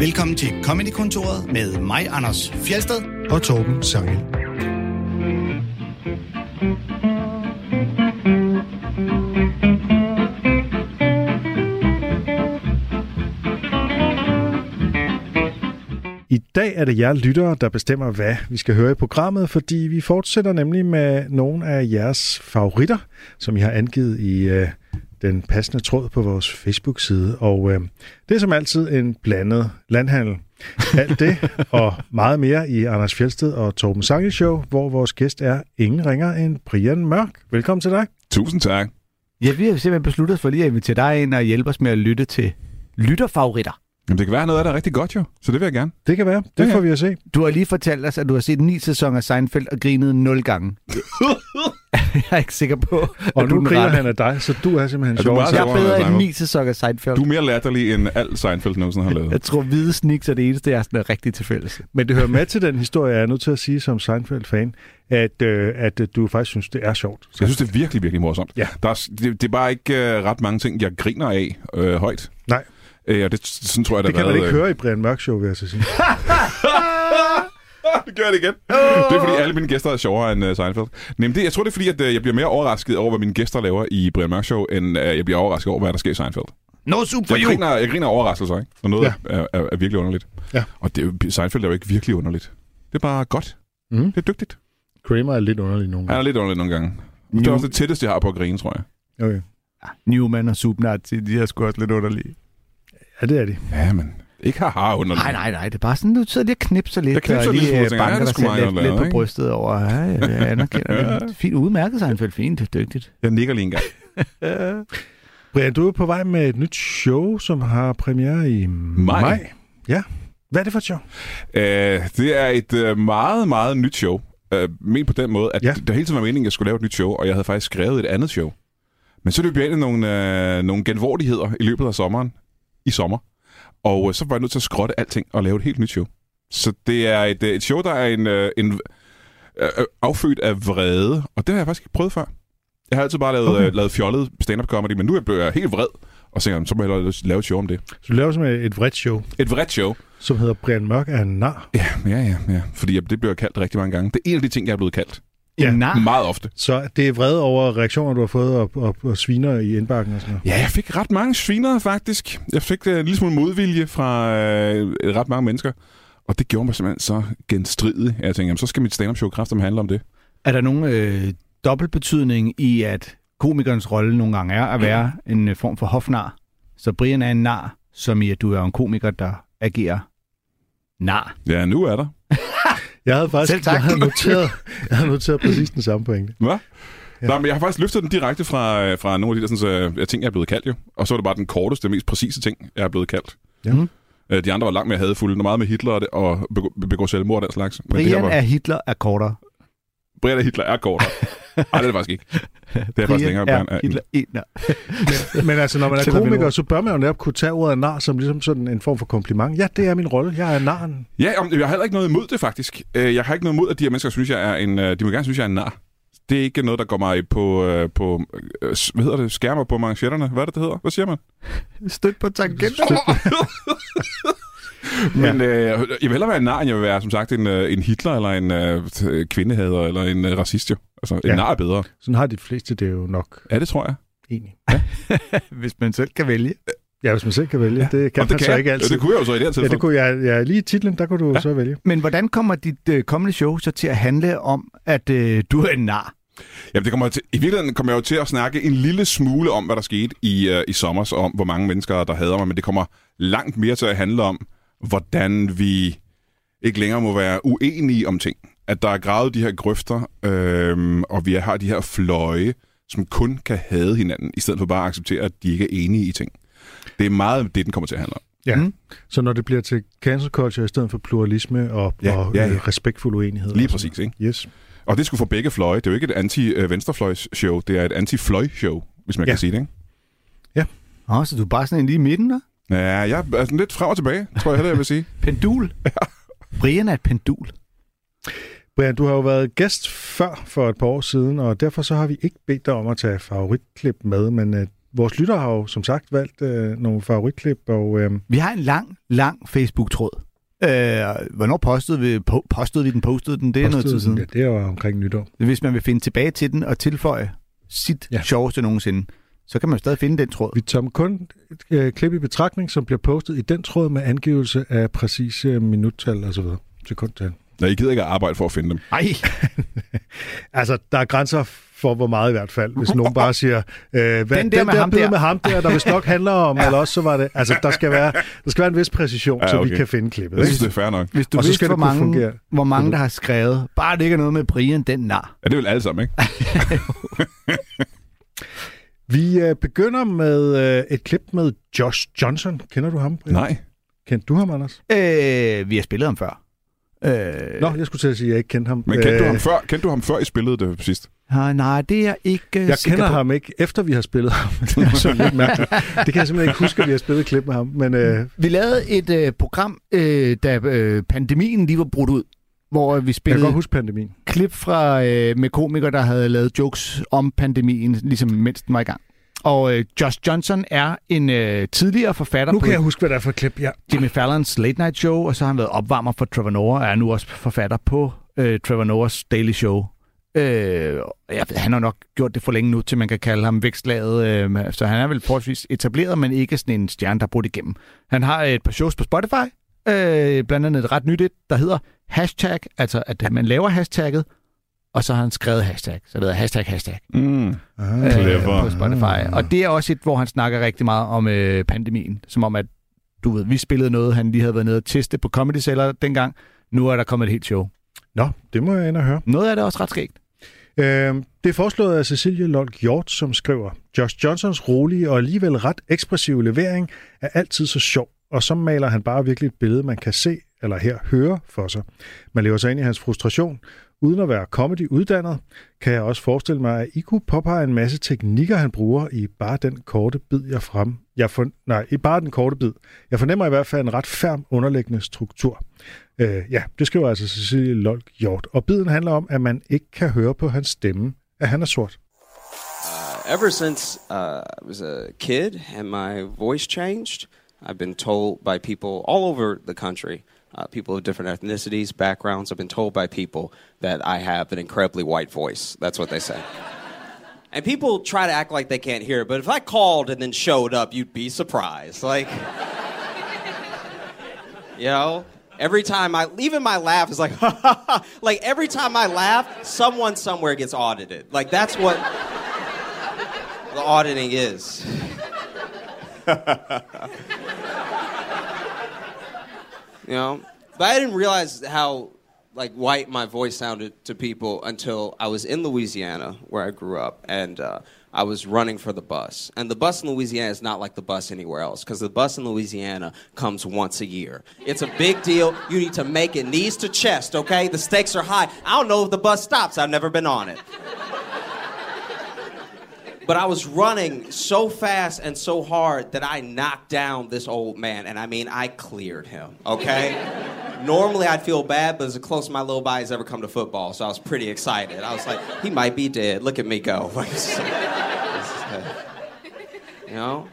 Velkommen til Comedy-kontoret med mig, Anders Fjelsted. og Torben Sangel. I dag er det jer lyttere, der bestemmer, hvad vi skal høre i programmet, fordi vi fortsætter nemlig med nogle af jeres favoritter, som I har angivet i øh, den passende tråd på vores Facebook-side. Og øh, det er som altid en blandet landhandel. Alt det og meget mere i Anders Fjeldsted og Torben Sange Show, hvor vores gæst er ingen ringer end Brian Mørk. Velkommen til dig. Tusind tak. Ja, vi har simpelthen besluttet os for lige at invitere dig ind og hjælpe os med at lytte til lytterfavoritter. Jamen, det kan være noget af det er rigtig godt jo, så det vil jeg gerne. Det kan være. Det Ja, ja. får vi at se. Du har lige fortalt os, at du har set ni sæsoner af Seinfeld og grinet nul gange. jeg er ikke sikker på, Og nu er griner han af dig, så du er simpelthen Er du sjov. Jeg er bedre end Seinfeld? ni sæsoner af Seinfeld. Du er mere latterlig end alt Seinfeld nogensinde har lavet. Jeg tror, hvide sniks er det eneste, jeg er sådan rigtig tilfælles. Men det hører med til den historie, jeg er nødt til at sige som Seinfeld-fan, at, øh, at øh, du faktisk synes, det er sjovt. Jeg synes, det er virkelig, virkelig morsomt. Ja. Der er, det, det er bare ikke uh, ret mange ting, jeg griner af uh, højt. Nej. Uh, og det, sådan tror jeg, det har kan man været, ikke høre i Brian Mørk Show, vil jeg så sige. det gør det igen. Det er fordi, alle mine gæster er sjovere end uh, Seinfeld. Nem, det, jeg tror, det er fordi, at uh, jeg bliver mere overrasket over, hvad mine gæster laver i Brian Mørk Show, end uh, jeg bliver overrasket over, hvad der sker i Seinfeld. No soup for Jeg you! griner, jeg griner af overraskelser, ikke? Når noget Ja. er, er, er, virkelig underligt. Ja. Og det, er jo- Seinfeld er jo ikke virkelig underligt. Det er bare godt. Mm. Det er dygtigt. Kramer er lidt underlig nogle Han er gange. lidt underligt nogle gange. Det er også det tætteste, jeg har på at grine, tror jeg. Okay. Newman og Subnazi, de er sgu også lidt underlige. Ja, det er de. Ja, men ikke haha underligt. Nej, nej, nej. Det er bare sådan, du sidder lige og knipser lidt. Jeg knipser og lidt lige smule øh. Ja, banker er dig selv lidt, godt lidt lavet, på brystet over. Ja, jeg anerkender det. Fint udmærket, Seinfeld. Fint, det er dygtigt. Jeg nikker lige en gang. Brian, du er på vej med et nyt show, som har premiere i maj. Maj. Ja. Hvad er det for et show? Uh, det er et uh, meget, meget nyt show. Uh, men på den måde, at Ja. ja. det hele tiden var meningen, at jeg skulle lave et nyt show, og jeg havde faktisk skrevet et andet show. Men så løb jeg ind i nogle, uh, nogle genvordigheder i løbet af sommeren. I sommer. Og uh, så var jeg nødt til at skrotte alting og lave et helt nyt show. Så det er et, uh, et show, der er en, uh, en uh, affødt af vrede, og det har jeg faktisk ikke prøvet før. Jeg har altid bare lavet, Okay. lavet fjollet stand-up comedy, men nu er jeg helt vred, og så så må jeg hellere lave et show om det. Så du laver simpelthen et vredt show, Et vredt show. som hedder Brian Mørk er en nar. Ja, ja, ja, ja. Fordi jeg- det bliver kaldt rigtig mange gange. Det er en af de ting, jeg er blevet kaldt. Ja. Nar. Meget ofte. Så det er vrede over reaktioner, du har fået, og, og, og sviner i indbakken og sådan noget. Ja, jeg fik ret mange svinere, faktisk. Jeg fik øh, en lille smule modvilje fra øh, ret mange mennesker. Og det gjorde mig simpelthen så genstridig. Jeg tænkte, jamen, så skal mit stand-up show kraftigt handle om det. Er der nogen øh, dobbeltbetydning i, at komikernes rolle nogle gange er at være en øh, form for hofnar? Så Brian er en nar, som i, at du er en komiker, der agerer nar. Ja, nu er der. Jeg havde faktisk Selv tak. Jeg havde noteret, jeg havde noteret præcis den samme pointe. Hvad? Ja. Nej, men jeg har faktisk løftet den direkte fra, øh, fra nogle af de der sådan, øh, ting, jeg er blevet kaldt jo. Og så var det bare den korteste, mest præcise ting, jeg er blevet kaldt. Ja. Mhm. Øh, De andre var langt mere hadefulde, meget med Hitler og, det, og begå, begå selvmord og den slags. Men det her Brian var, er Hitler er kortere. Brian er Hitler er kortere. Nej, det er det faktisk ikke. Det er faktisk længere. Er Hitler en nar. Men, men altså, når man er komiker, så bør man jo netop kunne tage ordet nar som ligesom sådan en form for kompliment. Ja, det er min rolle. Jeg er naren. Ja, om- jeg har heller ikke noget imod det, faktisk. Øh, Jeg har ikke noget imod, at de her mennesker synes, jeg er en... øh, De må gerne synes, jeg er en nar. Det er ikke noget, der går mig på, øh, på øh, hvad hedder det, skærmer på manchetterne. Hvad er det, det hedder? Hvad siger man? Støt på tangenter. Men øh, jeg vil hellere være en nar, end jeg vil være, som sagt, en, en Hitler, eller en øh, kvindehader, eller en øh, racist, jo. Altså, en Ja. ja. nar er bedre. Sådan har de fleste det jo nok Ja, det tror jeg. egentlig. Hvis man selv kan vælge. Ja, hvis man selv kan vælge. Ja. Det kan Og man det så jeg. ikke altid. Ja, det kunne jeg jo så i det her Ja, tilfælde. det kunne jeg, ja, lige i titlen, der kunne du ja. så vælge. Men hvordan kommer dit øh, kommende show så til at handle om, at øh, du er en nar? Jamen, det kommer til, I virkeligheden kommer jeg jo til at snakke en lille smule om, hvad der skete i, uh, i sommer, og om hvor mange mennesker, der hader mig, men det kommer langt mere til at handle om, hvordan vi ikke længere må være uenige om ting. At der er gravet de her grøfter, øhm, og vi har de her fløje, som kun kan hade hinanden, i stedet for bare at acceptere, at de ikke er enige i ting. Det er meget det, den kommer til at handle om. Ja. Mm. Så når det bliver til cancel culture i stedet for pluralisme og, Ja, og ja, ja. øh, respektfuld uenighed. Lige præcis, ikke? Yes. Og det skulle få begge fløje. Det er jo ikke et anti-venstrefløjs-show, det er et anti-fløj-show, hvis man Ja. kan sige det, ikke? Åh, så du er bare sådan en lige i midten, der? Ja, jeg er sådan lidt frem og tilbage, tror jeg heller, jeg vil sige. Pendul. Brian er et pendul. Brian, du har jo været gæst før for et par år siden, og derfor så har vi ikke bedt dig om at tage favoritklip med, men uh, vores lytter har jo som sagt valgt øh, nogle favoritklip, og øh, Vi har en lang, lang Facebook-tråd. Øh, hvornår postede vi, po- postede vi den, postede den? Det er noget tid postede den- siden. Ja, det var omkring nytår. Hvis man vil finde tilbage til den og tilføje sit Ja. sjoveste nogensinde, så kan man stadig finde den tråd. Vi tager kun et øh, klip i betragtning, som bliver postet i den tråd med angivelse af præcise minuttal og så videre. Sekundtal. Ja, I gider ikke at arbejde for at finde dem. Ej, Altså, der er grænser for hvor meget i hvert fald. Hvis nogen bare siger, øh, hvad, Den der med ham bid der." med ham der, der vist nok handler om, ja. eller også så var det... Altså, der skal være, der skal være en vis præcision, ja, Ja, så vi okay. kan finde klippet. Jeg Ikke? synes, det er fair nok. hvis du Og så vidste, skal hvor det kunne mange, fungere. hvor mange, der har skrevet, bare det ikke er noget med Brian, den nar. Ja, det er vel alle sammen, ikke? Vi øh, begynder med øh, et klip med Josh Johnson. Kender du ham? Brian? Nej. Kendte du ham, Anders? Øh, vi har spillet ham før. Øh, Nå, jeg skulle til at sige, at jeg ikke kendte ham. Men kendte, du Øh, ham før, kendte du ham før, I spillede det sidst? nej, nej, det er jeg ikke øh, Jeg kender på. ham ikke, efter vi har spillet ham. det er så lidt mærkeligt. Det kan jeg simpelthen ikke huske, at vi har spillet et klip med ham. Men øh, Vi lavede et øh, program, øh, da øh, pandemien lige var brudt ud, hvor øh, vi jeg kan spillede godt huske pandemien. klip fra øh, med komikere, der havde lavet jokes om pandemien, ligesom mens den var i gang. Og øh, Josh Johnson er en øh, tidligere forfatter Nu på kan jeg huske, hvad det er for klip. Ja. Jimmy Fallons Late Night Show, og så har han været opvarmer for Trevor Noah, og er nu også forfatter på øh, Trevor Noahs Daily Show. Øh, jeg ved, han har nok gjort det for længe nu, til man kan kalde ham vækstlaget. Øh, så han er vel forholdsvis etableret, men ikke sådan en stjerne, der er brudt igennem. Han har et par shows på Spotify, øh, blandt andet et ret nyt et, der hedder hashtag, altså at man laver hashtagget, og så har han skrevet hashtag, så det hedder hashtag hashtag Mm. Ah, Clever. på Spotify. Og det er også et, hvor han snakker rigtig meget om øh, pandemien, som om at, du ved, vi spillede noget, han lige havde været nede og teste på Comedy Cellar dengang. Nu er der kommet et helt show. Nå, det må jeg ind og høre. Noget af det er også ret skægt. Øh, det er foreslået af Cecilie Lolk Hjort, som skriver, Josh Johnsons rolige og alligevel ret ekspressive levering er altid så sjov, og så maler han bare virkelig et billede, man kan se eller her høre for sig. Man lever sig ind i hans frustration. Uden at være comedy-uddannet, kan jeg også forestille mig, at I kunne påpege en masse teknikker, han bruger i bare den korte bid, jeg frem... Jeg for... Nej, i bare den korte bid. Jeg fornemmer i hvert fald en ret færm underliggende struktur. Øh, ja, det skriver altså Cecilie Lolk Hjort. Og biden handler om, at man ikke kan høre på hans stemme, at han er sort. Uh, ever since uh, I was a kid and my voice changed, I've been told by people all over the country, uh, people of different ethnicities, backgrounds, I've been told by people that I have an incredibly white voice. That's what they say. And people try to act like they can't hear it, but if I called and then showed up, you'd be surprised. Like, you know, every time I, even my laugh is like, like every time I laugh, someone somewhere gets audited. Like, that's what the auditing is. You know, but I didn't realize how like white my voice sounded to people until I was in Louisiana where I grew up and uh, I was running for the bus. And the bus in Louisiana is not like the bus anywhere else because the bus in Louisiana comes once a year. It's a big deal. You need to make it knees to chest, okay? The stakes are high. I don't know if the bus stops. I've never been on it. But I was running so fast and so hard that I knocked down this old man. And I mean, I cleared him, okay? Normally I'd feel bad, but it's the closest my little body's ever come to football. So I was pretty excited. I was like, he might be dead. Look at me go. you know?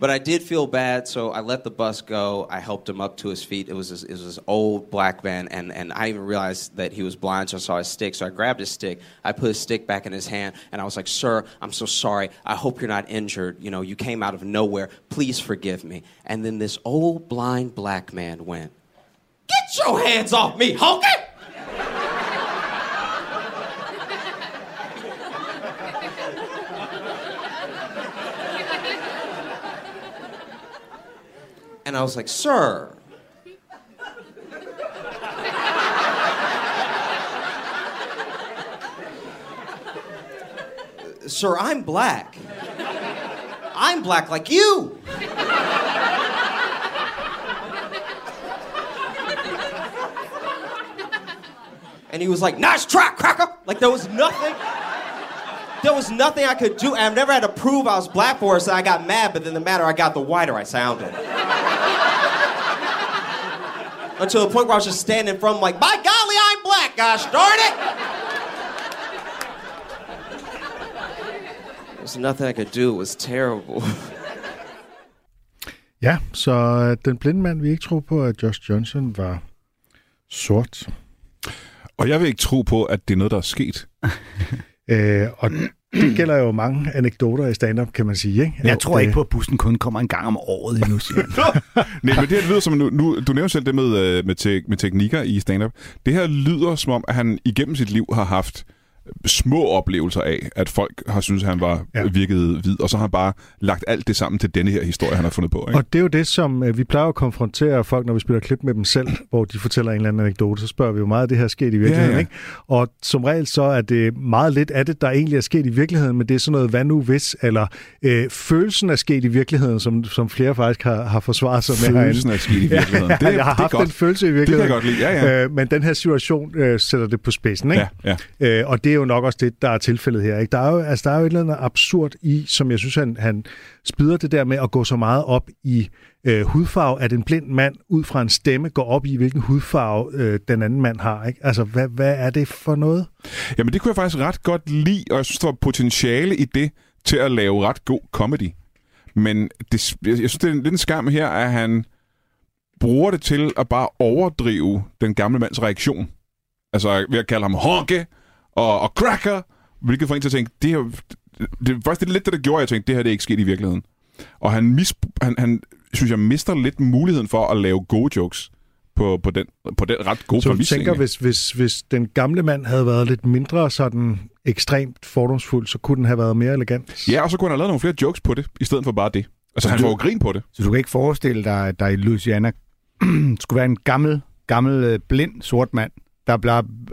But I did feel bad, so I let the bus go. I helped him up to his feet. It was this, it was this old black man, and, and I even realized that he was blind, so I saw his stick. So I grabbed his stick. I put his stick back in his hand, and I was like, Sir, I'm so sorry. I hope you're not injured. You know, you came out of nowhere. Please forgive me. And then this old blind black man went, Get your hands off me, honky! And I was like, Sir. Sir, I'm black. I'm black like you. And he was like, nice try, cracker. Like there was nothing. There was nothing I could do. I've never had to prove I was black for it, so I got mad, but then the madder I got, the whiter I sounded. Until the point where I was just standing in front of like, by golly, I'm black, gosh darn it! was nothing I could do. It was terrible. Ja, så den blinde mand vil ikke tro på, at Josh Johnson var sort. Og jeg vil ikke tro på, at det er noget, der er sket. Øh, og det gælder jo mange anekdoter i stand-up, kan man sige. Ikke? Jeg tror ikke på, at bussen kun kommer en gang om året endnu, siger han. Nej, men det her lyder som, nu, nu, du nævner selv det med, øh, med, te, med teknikker i stand-up. Det her lyder som om, at han igennem sit liv har haft små oplevelser af, at folk har synes han var Ja. virket hvid, og så har han bare lagt alt det sammen til denne her historie, han har fundet på. Ikke? Og det er jo det, som øh, vi plejer at konfrontere folk, når vi spiller klip med dem selv, hvor de fortæller en eller anden anekdote, så spørger vi jo meget, at det her er sket i virkeligheden. Ja, ja. Ikke? Og som regel så er det meget lidt af det, der egentlig er sket i virkeligheden, men det er sådan noget, hvad nu hvis, eller øh, følelsen er sket i virkeligheden, som, som flere faktisk har, har forsvaret sig med herinde. Følelsen er sket i virkeligheden. Ja, jeg har haft godt. den følelse i Det kan virkeligheden. jeg godt lide. Ja, ja. Øh, men den her situation øh, sætter det på spidsen, ikke? ja, ja. Øh, og det er jo nok også det, der er tilfældet her. Ikke? Der, er jo, altså, der er jo et eller andet absurd i, som jeg synes, han, han spider det der med at gå så meget op i øh, hudfarve, at en blind mand ud fra en stemme går op i, hvilken hudfarve øh, den anden mand har. Ikke? Altså, hvad, hvad er det for noget? Jamen, det kunne jeg faktisk ret godt lide, og jeg synes, der var potentiale i det til at lave ret god comedy. Men det, jeg synes, det er en lidt en skam her, at han bruger det til at bare overdrive den gamle mands reaktion. Altså ved at kalde ham honke og, og cracker, hvilket får en til at tænke, det, er, jo- det er faktisk lidt det, der gjorde, at jeg tænkte, det her det er ikke sket i virkeligheden. Og han, mis, han, han synes jeg, mister lidt muligheden for at lave gode jokes på, på, den, på den ret gode Så du tænker, hvis, hvis, hvis den gamle mand havde været lidt mindre sådan ekstremt fordomsfuld, så kunne den have været mere elegant? Ja, og så kunne han have lavet nogle flere jokes på det, i stedet for bare det. Altså, han du- får jo grin på det. Så du kan ikke forestille dig, at der i Louisiana skulle være en gammel, gammel øh, blind sort mand, der bare øh,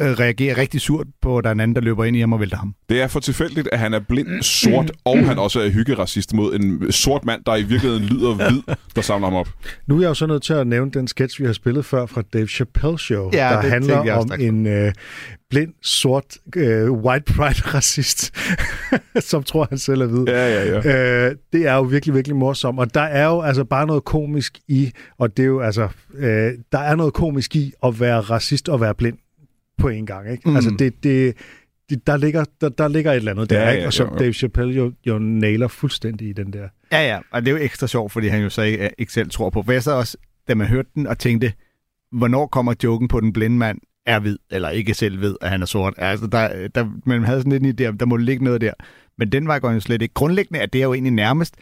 reagerer rigtig surt på, at der er en anden, der løber ind i ham og vælter ham. Det er for tilfældigt, at han er blind, sort, og han også er hyggeracist mod en sort mand, der i virkeligheden lyder hvid, der samler ham op. Nu er jeg jo så nødt til at nævne den sketch, vi har spillet før fra Dave Chappelle Show, Ja, der det handler jeg om en øh, blind, sort, øh, white pride-racist, som tror, han selv er hvid. Ja, ja, ja. Øh, det er jo virkelig, virkelig morsomt. Og der er jo altså bare noget komisk i, og det er jo altså, øh, der er noget komisk i at være racist og være blind på en gang. Ikke? Mm. Altså det, det, det, der, ligger, der, der ligger et eller andet der, Ja, ikke? ja, og som jo, jo. Dave Chappelle jo, jo nailer fuldstændig i den der. Ja, ja, og det er jo ekstra sjovt, fordi han jo så ikke, ikke selv tror på. For jeg sad også, da man hørte den, og tænkte, hvornår kommer joken på den blinde mand er hvid, eller ikke selv ved, at han er sort. Altså, der, der, man havde sådan lidt en idé om, der må ligge noget der. Men den var jo slet ikke. Grundlæggende er det jo egentlig nærmest,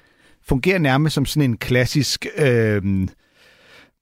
fungerer nærmest som sådan en klassisk, øh,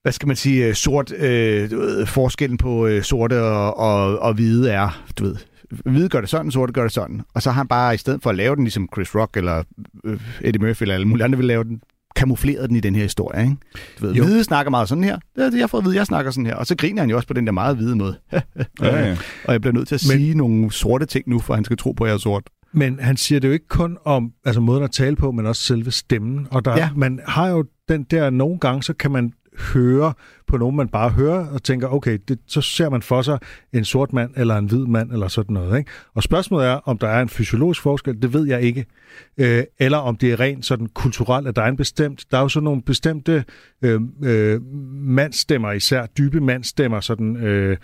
hvad skal man sige, øh, sort, øh, du ved, forskellen på øh, sorte og, og, og hvide er, du ved, hvide gør det sådan, sorte gør det sådan. Og så har han bare, i stedet for at lave den ligesom Chris Rock eller øh, Eddie Murphy eller alle mulige andre vil lave den, kamufleret den i den her historie, ikke? Du ved, Jo. hvide snakker meget sådan her. Det er det, jeg får at vide, jeg snakker sådan her. Og så griner han jo også på den der meget hvide måde. ja, ja. Og jeg bliver nødt til at Men- sige nogle sorte ting nu, for han skal tro på, at jeg er sort. Men han siger det jo ikke kun om altså måden at tale på, men også selve stemmen. Og der, Ja. ja. man har jo den der, nogle gange, så kan man høre på nogen, man bare hører, og tænker, okay, det, så ser man for sig en sort mand, eller en hvid mand, eller sådan noget. Ikke? Og spørgsmålet er, om der er en fysiologisk forskel, det ved jeg ikke. Øh, eller om det er rent sådan kulturelt, at der er en bestemt, der er jo sådan nogle bestemte øh, øh, mandstemmer, især dybe mandstemmer, sådan... Øh,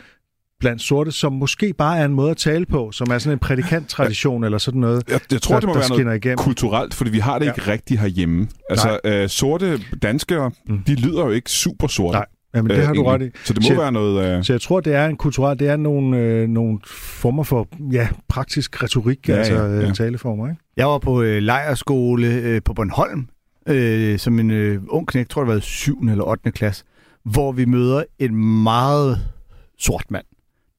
blandt sorte, som måske bare er en måde at tale på, som er sådan en prædikanttradition eller sådan noget, Jeg, jeg tror, der, det må der være noget igennem. kulturelt, fordi vi har det Ja. ikke rigtigt herhjemme. Altså, øh, sorte danskere, Mm. de lyder jo ikke super sorte. Nej, Jamen, det øh, har du ret i. Så det må Så- være noget... Øh, Så jeg tror, det er en kulturel, det er nogle, øh, nogle former for ja, praktisk retorik, Ja, ja, altså ja, ja, ja. ja. taleformer. Ikke? Jeg var på øh, lejerskole øh, på Bornholm, øh, som en øh, ung knæk, tror det var 7. eller 8. klasse, hvor vi møder en meget sort mand,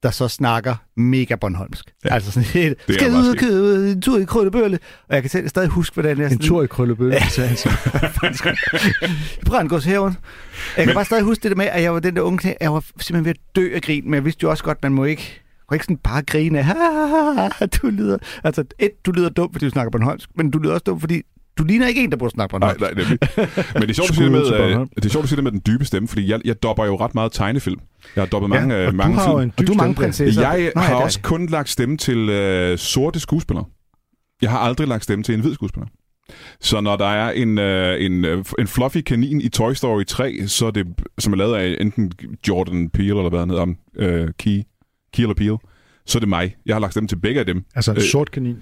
der så snakker mega Bornholmsk. Ja. Altså sådan helt, Det er skal ud og købe en tur i Krøllebølle? Og jeg kan selv stadig huske, hvordan jeg... En tur i Krøllebølle, Ja. sagde han så. i Brændgårdshaven. Jeg kan bare stadig huske det der med, at jeg var den der unge knæ, jeg var simpelthen ved at dø af grin, men jeg vidste jo også godt, man må ikke, må ikke sådan bare grine af, "Ha, ha, ha, du lyder, altså et, du lyder dum, fordi du snakker Bornholmsk, men du lyder også dum, fordi du ligner ikke en, der burde snakke nej, Bornholmsk. nej, nemlig. Men det er sjovt, du siger det med, øh, Bornholm. det er sjovt, du siger det med den dybe stemme, fordi jeg, jeg dopper jo ret meget tegnefilm. Jeg har dobbet mange, ja, øh, og mange du har film. jo en Og dyb du er mange stemme. prinsesser. Jeg Nå, ja, har er også kun lagt stemme til øh, sorte skuespillere. Jeg har aldrig lagt stemme til en hvid skuespiller. Så når der er en, øh, en, øh, en fluffy kanin i Toy Story 3, så er det, som er lavet af enten Jordan Peele, eller hvad han hedder, øh, Key, Key eller Peele, så er det mig. Jeg har lagt stemme til begge af dem. Altså en Øh, sort kanin.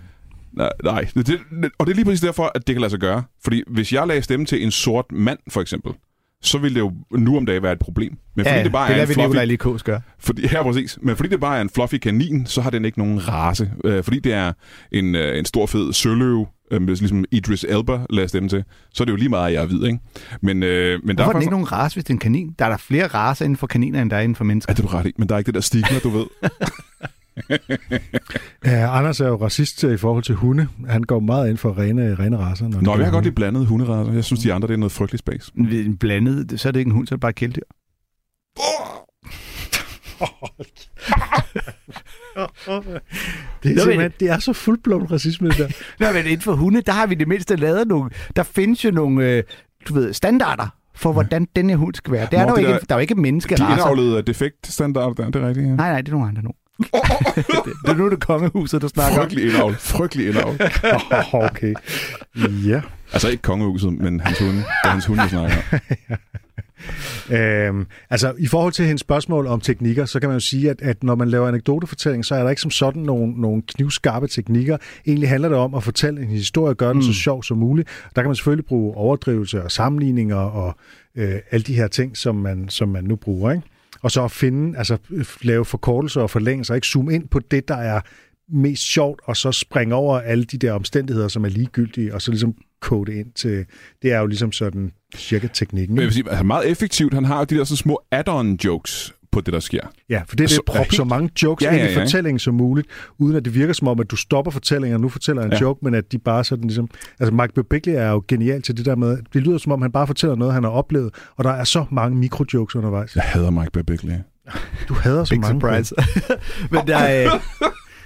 Nej, nej. Det, og det er lige præcis derfor, at det kan lade sig gøre. Fordi hvis jeg lagde stemme til en sort mand, for eksempel, så ville det jo nu om dagen være et problem. Men fordi Ja, det bare det er en vi fluffy, Nikolaj Likos gøre. fordi, ja, præcis. Men fordi det bare er en fluffy kanin, så har den ikke nogen race. Øh, fordi det er en, øh, en stor fed søløv, øh, ligesom Idris Elba lader stemme til, så er det jo lige meget, jeg er hvid, ikke? Men, øh, men der Hvorfor er er den faktisk... ikke nogen race, hvis det er en kanin? Der er der flere racer inden for kaniner, end der er inden for mennesker. Ja, det er du ret i. Men der er ikke det der stigma, du ved. Ja, Anders er jo racist i forhold til hunde. Han går meget ind for rene, rene racer. Når det Nå, gælder jeg har godt lide blandede hunderaser. Jeg synes, de andre det er noget frygteligt spas. En blandet, så er det ikke en hund, så er det bare et kæledyr. Det er, Nå, men- det er så fuldblom racisme, det der. Nå, men inden for hunde, der har vi det mindste lavet nogle... Der findes jo nogle, øh, du ved, standarder for, hvordan den her hund skal være. Det er Nå, der, jo det ikke, der- der er jo ikke De menneskeracer. indavlede defekt standard der, det er rigtigt. Ja. Nej, nej, det er nogle andre nu. Det, det er nu det kongehuset, der snakker. Frygtelig indavl. Frygtelig indavl. okay. Ja. Altså ikke kongehuset, men hans hunde. Det er hans hunde, vi snakker. Øhm, altså, i forhold til hendes spørgsmål om teknikker, så kan man jo sige, at, at når man laver anekdotefortælling, så er der ikke som sådan nogle, nogle knivskarpe teknikker. Egentlig handler det om at fortælle en historie og gøre den mm. så sjov som muligt. Der kan man selvfølgelig bruge overdrivelse og sammenligninger og øh, alle de her ting, som man, som man nu bruger. Ikke? Og så at finde, altså lave forkortelser og forlængelser, ikke zoome ind på det, der er mest sjovt, og så springe over alle de der omstændigheder, som er ligegyldige, og så ligesom kode ind til, det er jo ligesom sådan cirka teknikken. Men jeg vil sige, altså meget effektivt. Han har jo de der sådan små add-on jokes på det, der sker. Ja, for det er det Så- at proppe helt- så mange jokes Ja, ja, ja, ind i fortællingen som muligt, uden at det virker som om, at du stopper fortællingen, og nu fortæller en Ja. joke, men at de bare sådan ligesom... Altså, Mike Birbiglia er jo genial til det der med... Det lyder som om, han bare fortæller noget, han har oplevet, og der er så mange mikrojokes undervejs. Jeg hader Mike Birbiglia. Du hader så Big mange. surprise. Men der er,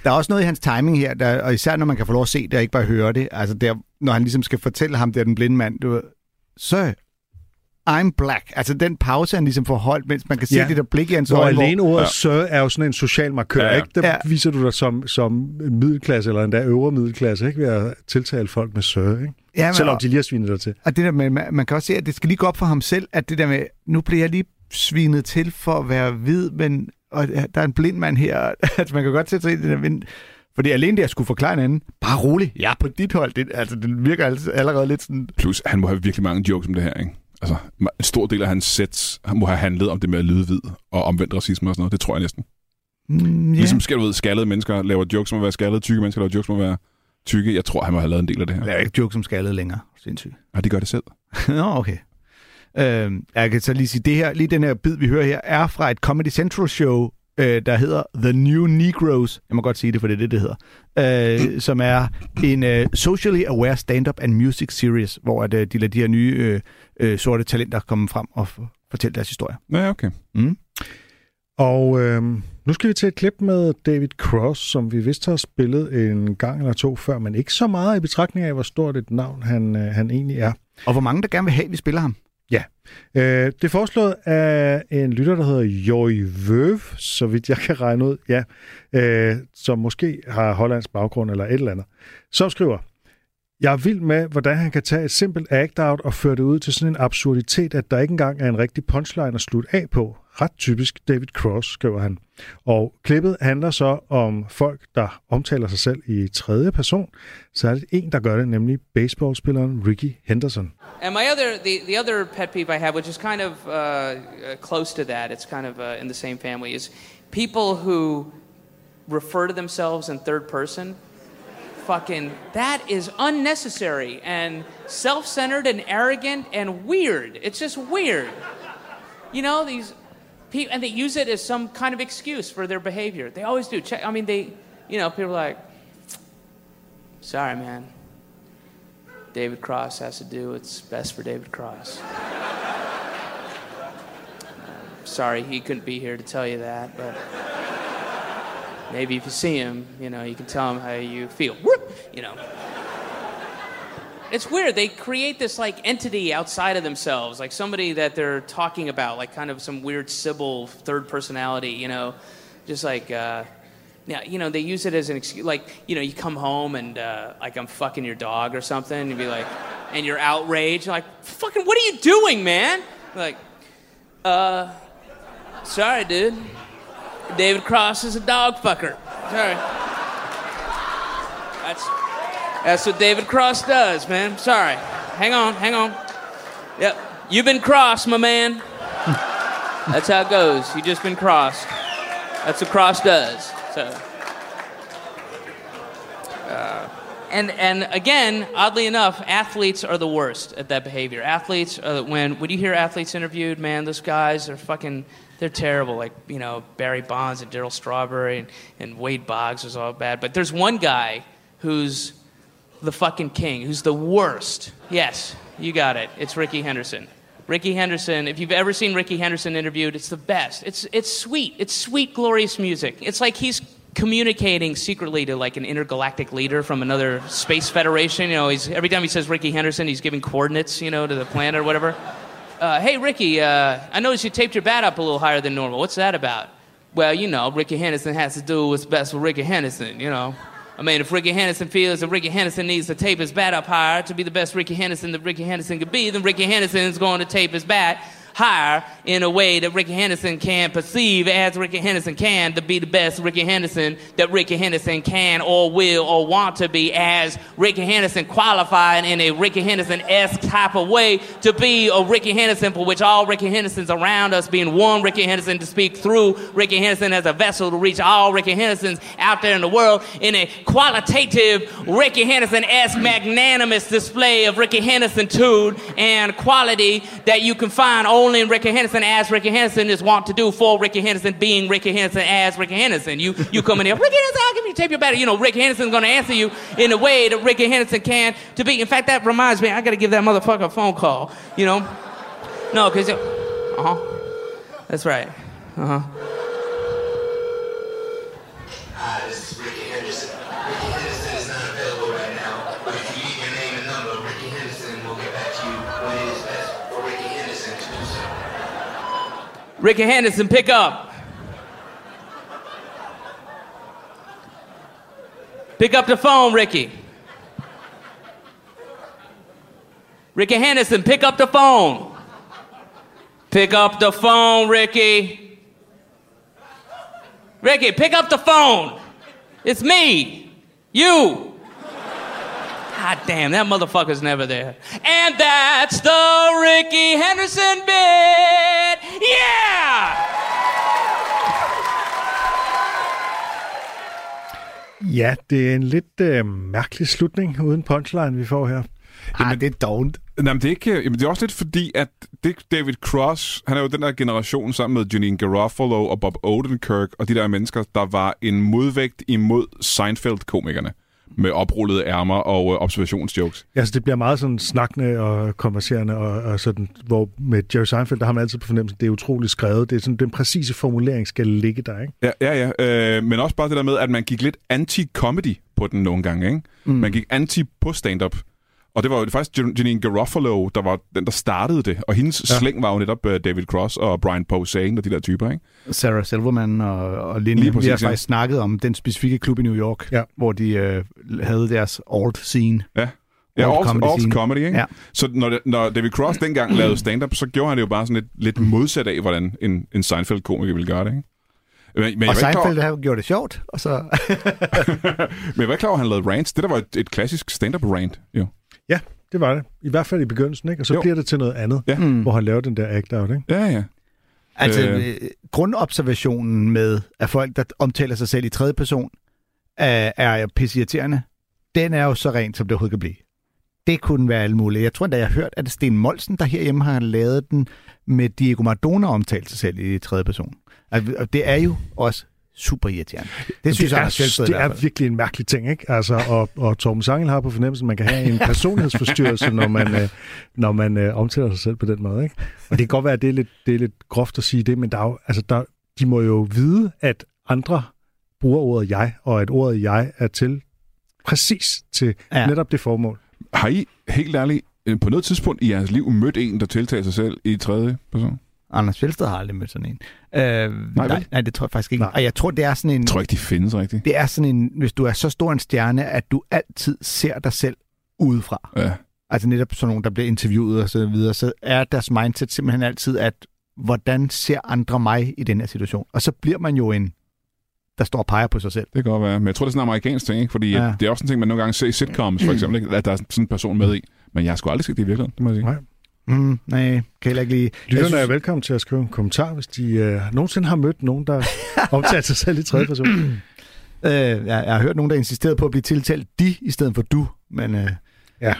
der er også noget i hans timing her, der, og især når man kan få lov at se det, og ikke bare høre det. Altså der, når han ligesom skal fortælle ham, det er den blinde mand, du ved, så I'm black. Altså den pause, han ligesom får holdt, mens man kan se Ja. det der blik i hans øjne. hvor- alene ordet Ja. ja. sir er jo sådan en social markør, Ja, ja, ja. ikke? Der Ja. ja. viser du dig som, som middelklasse, eller endda øvre middelklasse, ikke? Ved at tiltale folk med sir, ikke? Ja, men, Selvom de lige har svinet dig til. og det der med, man, man kan også se, at det skal lige gå op for ham selv, at det der med, nu bliver jeg lige svinet til for at være hvid, men og der er en blind mand her. altså man kan godt sætte sig ind i det der, men, fordi alene det at skulle forklare en anden, bare rolig, jeg er på dit hold. Det, altså, det virker altså allerede lidt sådan, Plus, han må have virkelig mange jokes om det her, ikke? Altså, en stor del af hans han må have handlet om det med at lyde hvid og omvendt racisme og sådan noget. Det tror jeg næsten. mm, Yeah. ja. Ligesom skal du ved, skaldede mennesker laver jokes om at være skaldede, tykke mennesker laver jokes om at være tykke. Jeg tror, han må have lavet en del af det her. Jeg er ikke joke som skaldet længere. Sindssygt. Og de gør det selv. Nå, okay. Øhm, jeg kan så lige sige, det her, lige den her bid, vi hører her, er fra et Comedy Central show, øh, der hedder The New Negroes. Jeg må godt sige det, for det er det, det hedder. Øh, som er en øh, socially aware stand-up and music series, hvor at, øh, de lader de her nye øh, øh, sorte talenter komme frem og f- fortælle deres historie. Ja, okay. Mm. Og øhm, nu skal vi til et klip med David Cross, som vi vist har spillet en gang eller to før, men ikke så meget i betragtning af, hvor stort et navn han, øh, han egentlig er. Og hvor mange, der gerne vil have, at vi spiller ham? Ja. Øh, det er foreslået af en lytter, der hedder Joy Vøv, så vidt jeg kan regne ud, ja, øh, som måske har hollandsk baggrund eller et eller andet, som skriver, jeg er vild med, hvordan han kan tage et simpelt act-out og føre det ud til sådan en absurditet, at der ikke engang er en rigtig punchline at slutte af på. Ret typisk David Cross, skriver han. Og klippet handler så om folk, der omtaler sig selv i tredje person. Så er det en, der gør det, nemlig baseballspilleren Ricky Henderson. And my other, the, the other pet peeve I have, which is kind of uh, uh, close to that, it's kind of uh, in the same family, is people who refer to themselves in third person. Fucking, that is unnecessary and self centered and arrogant and weird. It's just weird. You know, these people, and they use it as some kind of excuse for their behavior. They always do. Check, I mean, they, you know, people are like, sorry, man. David Cross has to do what's best for David Cross. Um, sorry he couldn't be here to tell you that, but maybe if you see him, you know, you can tell him how you feel. Whoop! You know. It's weird. They create this like entity outside of themselves, like somebody that they're talking about, like kind of some weird Sybil third personality, you know, just like uh, yeah, you know, they use it as an excuse. Like, you know, you come home and uh, like I'm fucking your dog or something, and you'd be like, and you're outraged, you're like, fucking, what are you doing, man? Like, uh, sorry, dude. David Cross is a dog fucker. Sorry. That's That's what David Cross does, man. Sorry. Hang on, hang on. Yep. You've been crossed, my man. That's how it goes. You just been crossed. That's what Cross does. So. Uh, and and again, oddly enough, athletes are the worst at that behavior. Athletes, when when you hear athletes interviewed, man, those guys are fucking. They're terrible. Like you know Barry Bonds and Daryl Strawberry and, and Wade Boggs was all bad. But there's one guy who's the fucking king, who's the worst. Yes, you got it. It's Ricky Henderson. Ricky Henderson, if you've ever seen Ricky Henderson interviewed, it's the best. It's, it's sweet. It's sweet, glorious music. It's like he's communicating secretly to like an intergalactic leader from another space federation. You know, he's, every time he says Ricky Henderson, he's giving coordinates, you know, to the planet or whatever. Uh, hey, Ricky, uh, I noticed you taped your bat up a little higher than normal. What's that about? Well, you know, Ricky Henderson has to do what's best for Ricky Henderson, you know. I mean, if Ricky Henderson feels that Ricky Henderson needs to tape his bat up higher to be the best Ricky Henderson that Ricky Henderson could be, then Ricky Henderson is going to tape his bat higher in a way that Ricky Henderson can perceive as Ricky Henderson can to be the best Ricky Henderson that Ricky Henderson can or will or want to be as Ricky Henderson qualified in a Ricky Henderson-esque type of way to be a Ricky Henderson for which all Ricky Hendersons around us being one Ricky Henderson to speak through Ricky Henderson as a vessel to reach all Ricky Hendersons out there in the world in a qualitative Ricky Henderson-esque magnanimous display of Ricky Henderson-tude and quality that you can find only in Ricky Henderson as Ricky Henderson is wont to do for Ricky Henderson being Ricky Henderson as Ricky Henderson. You you come in here, Ricky Henderson, I'll give you tape your battery. You know, Ricky Henderson's gonna answer you in a way that Ricky Henderson can to be. In fact, that reminds me, I gotta give that motherfucker a phone call. You know? No, cause uh huh. That's right. Uh huh. Hi, this is Ricky Ricky Henderson, pick up. Pick up the phone, Ricky. Ricky Henderson, pick up the phone. Pick up the phone, Ricky. Ricky, pick up the phone. It's me. You. God damn, that motherfucker's never there. And that's the Ricky Henderson bit. Yeah! Ja, det er en lidt øh, mærkelig slutning uden punchline, vi får her. Ej, det er dovent. Nej, men det, er ikke, jamen, det er også lidt fordi, at det, David Cross, han er jo den der generation sammen med Janine Garofalo og Bob Odenkirk og de der mennesker, der var en modvægt imod Seinfeld-komikerne med oprullede ærmer og øh, observationsjokes. Altså, det bliver meget sådan snakkende og konverserende, og, og sådan, hvor med Jerry Seinfeld, der har man altid på fornemmelsen, det er utroligt skrevet. Det er sådan, den præcise formulering skal ligge der, ikke? Ja, ja, ja. Øh, men også bare det der med, at man gik lidt anti-comedy på den nogle gange, ikke? Mm. Man gik anti på stand-up. Og det var jo faktisk Jan- Janine Garofalo, der var den, der startede det. Og hendes ja. slæng var jo netop uh, David Cross og Brian Posehn og de der typer, ikke? Sarah Silverman og, og Lynn, Lige vi præcis, har ja. faktisk snakket om den specifikke klub i New York, Ja. hvor de øh, havde deres alt scene. Ja. Ja, Alt comedy comedy, ikke? Ja. Så når, når David Cross dengang lavede stand-up, så gjorde han det jo bare sådan lidt, lidt modsat af, hvordan en, en Seinfeld-komiker ville gøre det, ikke? Men, men, Og klar, Seinfeld har gjort det sjovt, og så... men jeg var ikke klar over, at han lavede rants. Det der var et, et klassisk stand-up-rant, jo. Det var det. I hvert fald i begyndelsen, ikke? Og så Jo. bliver det til noget andet, Ja. mm. hvor han laver den der act-out, ikke? Ja, ja. Altså, Øh. øh, grundobservationen med, at folk, der omtaler sig selv i tredje person, er, er pisseirriterende, den er jo så rent, som det overhovedet kan blive. Det kunne være alt muligt. Jeg tror endda, jeg har hørt, at Sten Molsen, der herhjemme har lavet den med Diego Maradona omtalt sig selv i tredje person. Altså, og det er jo også super irriterende. Det synes det jeg, er, Fjeldsted i det er virkelig en mærkelig ting, ikke? Altså, og, og Torben Sangel har på fornemmelsen, at man kan have en personlighedsforstyrrelse, når man, øh, når man øh, omtaler sig selv på den måde, ikke? Og det kan godt være, at det er lidt, det er lidt groft at sige det, men der er jo, altså, der, de må jo vide, at andre bruger ordet jeg, og at ordet jeg er til præcis til Ja. ja. netop det formål. Har I helt ærligt øh, på noget tidspunkt i jeres liv mødt en, der tiltager sig selv i tredje person? Anders Fjeldsted har aldrig mødt sådan en. Øh, nej, vel? nej, det tror jeg faktisk ikke. Nej. Og jeg tror, det er sådan en... Jeg tror ikke, de findes rigtigt. Det er sådan en, hvis du er så stor en stjerne, at du altid ser dig selv udefra. Ja. Altså netop sådan nogen, der bliver interviewet og så videre, så er deres mindset simpelthen altid, at hvordan ser andre mig i den her situation? Og så bliver man jo en der står og peger på sig selv. Det kan godt være. Men jeg tror, det er sådan en amerikansk ting, ikke? Fordi ja. det er også en ting, man nogle gange ser i sitcoms, for eksempel, ikke? at der er sådan en person med i. Men jeg har sgu aldrig set det i virkeligheden, det må jeg sige. Nej. Mm, nej, kan heller ikke. Jeg Lytterne er velkommen til at skrive en kommentar, hvis de øh, nogensinde har mødt nogen, der optager sig selv i tredje person. Øh, jeg, jeg har hørt nogen, der insisterede på at blive tiltalt de i stedet for du, men øh, Ja.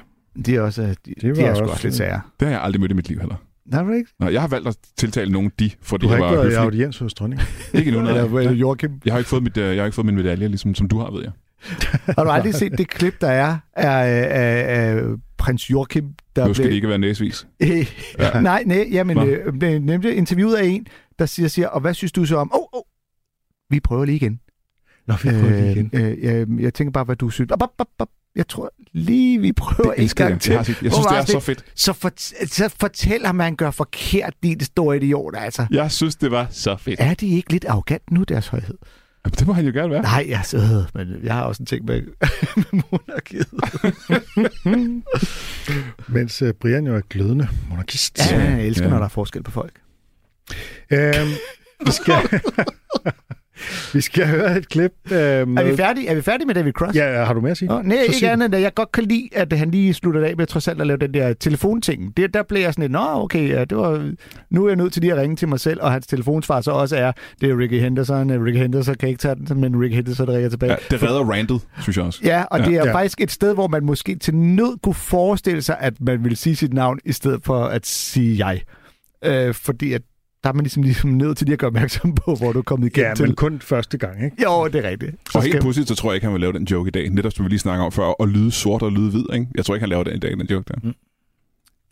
de er også, de, Det de var er sgu også- også lidt sager. Det har jeg aldrig mødt i mit liv heller. Nej, var det ikke? Nå, jeg har valgt at tiltale nogen de, fordi Du har jeg ikke var været i audiens hos dronningen. Ikke endnu, nej. Eller øh, Joachim. Jeg har ikke fået, mit, øh, jeg har ikke fået min medalje, ligesom som du har, ved jeg. Har du aldrig set det klip, der er af, af, af prins Joachim, der Nu skal det ikke være næsvis. Øh, Ja. nej, nej, jamen, Nå. øh, nemlig interviewet af en, der siger, siger, og hvad synes du så om? Åh, oh, oh, vi prøver lige igen. Nå, vi prøver lige igen. Øh, øh, jeg, jeg tænker bare, hvad du synes. Op, op, op, op. Jeg tror lige, vi prøver Det en gang jeg. til. Jeg, synes, det er så fedt. Så, for, så fortæl ham, at han gør forkert, din store idiot, altså. Jeg synes, det var så fedt. Er de ikke lidt arrogant nu, deres højhed? Jamen, Det må han jo gerne være. Nej, jeg så, men jeg har også en ting med, med monarkiet. Mens øh, Brian jo er glødende monarkist. Ja, jeg elsker, Ja. når der er forskel på folk. Øhm, vi skal... vi skal høre et klip øh, med... Er vi færdige? Er vi færdige med David Cross? Ja, har du mere at sige? Nå, nej, Så sig ikke det. andet end, at jeg godt kan lide, at han lige slutter af med trods alt at lave den der telefonting. Det, der blev jeg sådan lidt, nå okay, ja, det var, nu er jeg nødt til lige at ringe til mig selv, og hans telefonsvar så også er, det er Ricky Henderson, Ricky Henderson kan ikke tage den, men Ricky Henderson ringer tilbage. Ja, det redder randet, synes jeg også. Ja, og Ja. det er ja. faktisk et sted, hvor man måske til nød kunne forestille sig, at man ville sige sit navn, i stedet for at sige jeg. Øh, fordi at der er man ligesom, ligesom nødt til lige at gøre opmærksom på, hvor du er kommet igennem Ja, til. men kun første gang, ikke? Jo, det er rigtigt. Så Og helt pudsigt, så tror jeg ikke, han vil lave den joke i dag. Netop som vi lige snakker om før, at lyde sort og lyde hvid. Ikke? Jeg tror ikke, han laver den i dag, den joke der. Mm.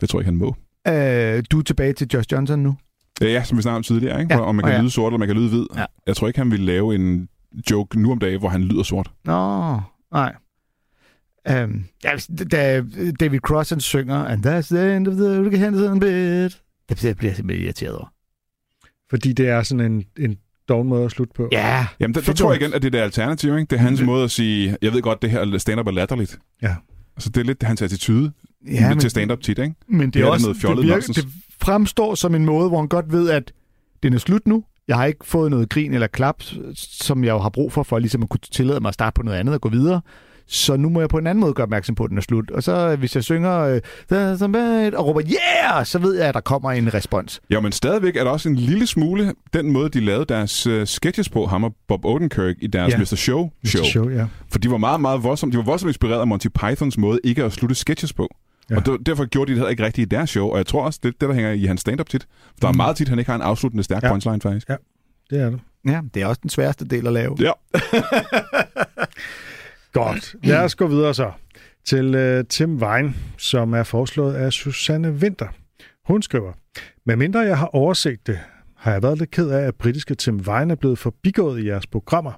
Det tror jeg ikke, han må. Øh, du er tilbage til Josh Johnson nu. Ja, ja som vi snakkede om tidligere, ikke? Ja, om man og kan ja. lyde sort, eller man kan lyde hvid. Ja. Jeg tror ikke, han vil lave en joke nu om dagen, hvor han lyder sort. Nå, nej. Um, ja, da David Cross han synger, and that's the end of the Ricky Henderson bit. Det bliver, bliver jeg simpelthen irriteret over. Fordi det er sådan en, en doven måde at slutte på. Ja, Jamen, der, der tror jeg igen, at det er det alternativ. Ikke? Det er hans Det- måde at sige, jeg ved godt, det her stand-up er latterligt. Ja. Altså, det er lidt hans attitude ja men, til stand-up tit, ikke? men det, det er også, noget fjollet det, nonsens. det fremstår som en måde, hvor han godt ved, at den er slut nu. Jeg har ikke fået noget grin eller klap, som jeg jo har brug for, for ligesom at kunne tillade mig at starte på noget andet og gå videre. Så nu må jeg på en anden måde gøre opmærksom på, at den er slut. Og så hvis jeg synger øh, og råber yeah, så ved jeg, at der kommer en respons. Ja, men stadigvæk er der også en lille smule den måde, de lavede deres uh, sketches på, ham og Bob Odenkirk, i deres Ja. ja. Mr. Show show. Mr. Show, ja. For de var meget, meget voldsomt, de var voldsomt inspireret af Monty Pythons måde ikke at slutte sketches på. Ja. Ja. Og der, derfor gjorde de det heller ikke rigtigt i deres show, og jeg tror også, det er det, der hænger i hans stand-up tit. For der er meget tit, han ikke har en afsluttende stærk Ja. ja. punchline, faktisk. Det er det. Ja, det er også den sværeste del at lave. Ja. Godt. Lad os gå videre så til uh, Tim Vine, som er foreslået af Susanne Winter. Hun skriver, med mindre jeg har overset det, har jeg været lidt ked af, at britiske Tim Vine er blevet forbigået i jeres programmer.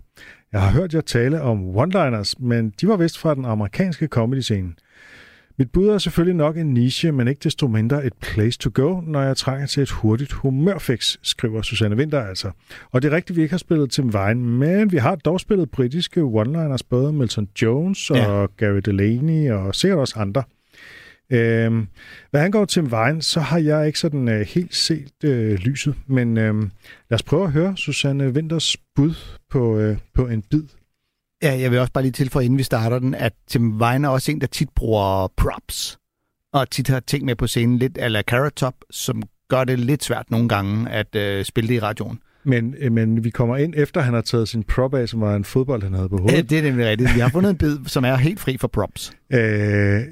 Jeg har hørt jer tale om one-liners, men de var vist fra den amerikanske comedy-scene. Mit bud er selvfølgelig nok en niche, men ikke desto mindre et place to go, når jeg trænger til et hurtigt humørfix, skriver Susanne Winter altså. Og det er rigtigt, vi ikke har spillet Tim Vine, men vi har dog spillet britiske one-liners, både Milton Jones og Ja. Gary Delaney og sikkert også andre. Øhm, hvad angår Tim Vine, så har jeg ikke sådan øh, helt set øh, lyset, men øh, lad os prøve at høre Susanne Winters bud på, øh, på en bid. Ja, jeg vil også bare lige tilføje, inden vi starter den, at Tim Vine er også en, der tit bruger props, og tit har ting med på scenen, lidt ala Carrot Top, som gør det lidt svært nogle gange at øh, spille det i radioen. Men, øh, men vi kommer ind efter, han har taget sin prop af, som var en fodbold, han havde på Ja, hovedet. det er nemlig rigtigt. Vi har fundet en bid, som er helt fri for props. Øh,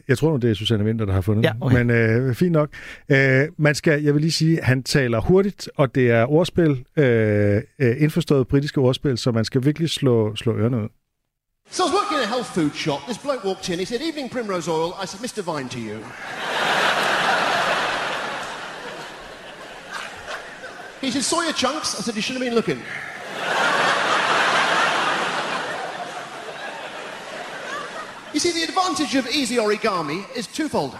jeg tror nu, det er Susanne Winter, der har fundet Ja, den. okay. Men øh, fint nok. Øh, man skal, jeg vil lige sige, han taler hurtigt, og det er ordspil, øh, øh, indforstået britiske ordspil, så man skal virkelig slå, slå ørerne ud. So I was working in a health food shop. This bloke walked in. He said, Evening Primrose Oil. I said, Mr. Vine to you. he said, Saw your chunks. I said, You shouldn't have been looking. you see, the advantage of easy origami is twofold.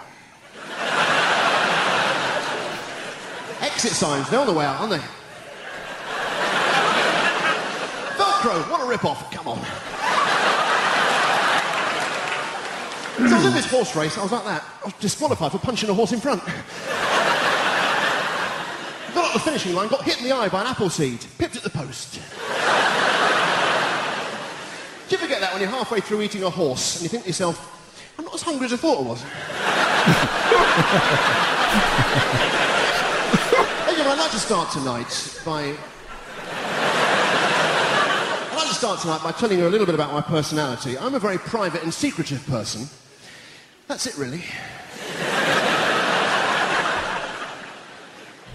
Exit signs, they're on the way out, aren't they? Velcro, what a rip-off. Come on. So I was in this horse race, I was like that. I was disqualified for punching a horse in front. Got up the finishing line, got hit in the eye by an apple seed, pipped at the post. Do you ever get that when you're halfway through eating a horse and you think to yourself, I'm not as hungry as I thought I was? anyway, I'd like to start tonight by. I'd like to start tonight by telling you a little bit about my personality. I'm a very private and secretive person. That's it, really.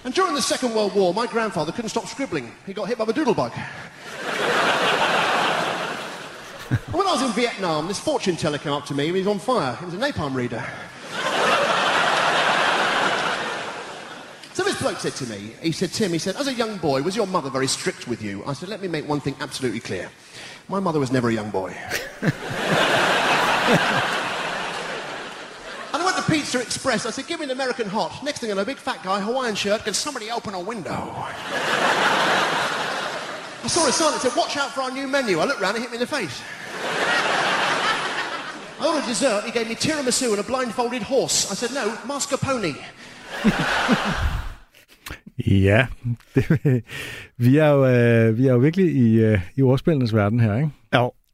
And during the Second World War, my grandfather couldn't stop scribbling. He got hit by the doodlebug. and when I was in Vietnam, this fortune teller came up to me. He was on fire. He was a napalm reader. So this bloke said to me, he said, Tim, he said, as a young boy, was your mother very strict with you? I said, let me make one thing absolutely clear. My mother was never a young boy. And I went to Pizza Express. I said, give me an American hot. Next thing I know, a big fat guy, Hawaiian shirt. Can somebody open a window? I saw a sign that said, watch out for our new menu. I looked round and hit me in the face. I ordered dessert. He gave me tiramisu and a blindfolded horse. I said, no, mascarpone. Ja, det, vi, er jo, øh, vi er jo virkelig i, øh, i ordspillenes verden her, ikke?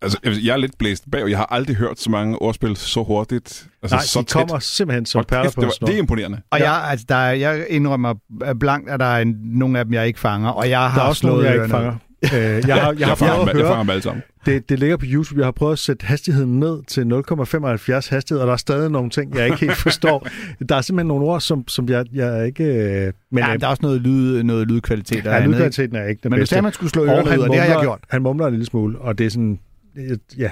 Ja. Altså, jeg er lidt blæst bag, og jeg har aldrig hørt så mange ordspil så hurtigt. Altså, Nej, så de kommer simpelthen som perler på det, var, det er imponerende. Og jeg, altså, der, er- jeg indrømmer blankt, at der er en, nogle af dem, jeg ikke fanger. Og jeg har Der er også nogle, jeg ikke fanger. Øh, jeg har, jeg har Jeg fanger, prøvet at jeg fanger høre, dem alle sammen. det, det ligger på YouTube. Jeg har prøvet at sætte hastigheden ned til 0,75 hastighed, og der er stadig nogle ting, jeg ikke helt forstår. Der er simpelthen nogle ord, som, som jeg, jeg ikke... Øh, men Ja, øh, der er også noget, lyd, noget lydkvalitet. ja, lydkvaliteten er ikke den Men hvis bedste. det er, man skulle slå ud, og det har jeg gjort. Han mumler en lille smule, og det er sådan... øh, Ja.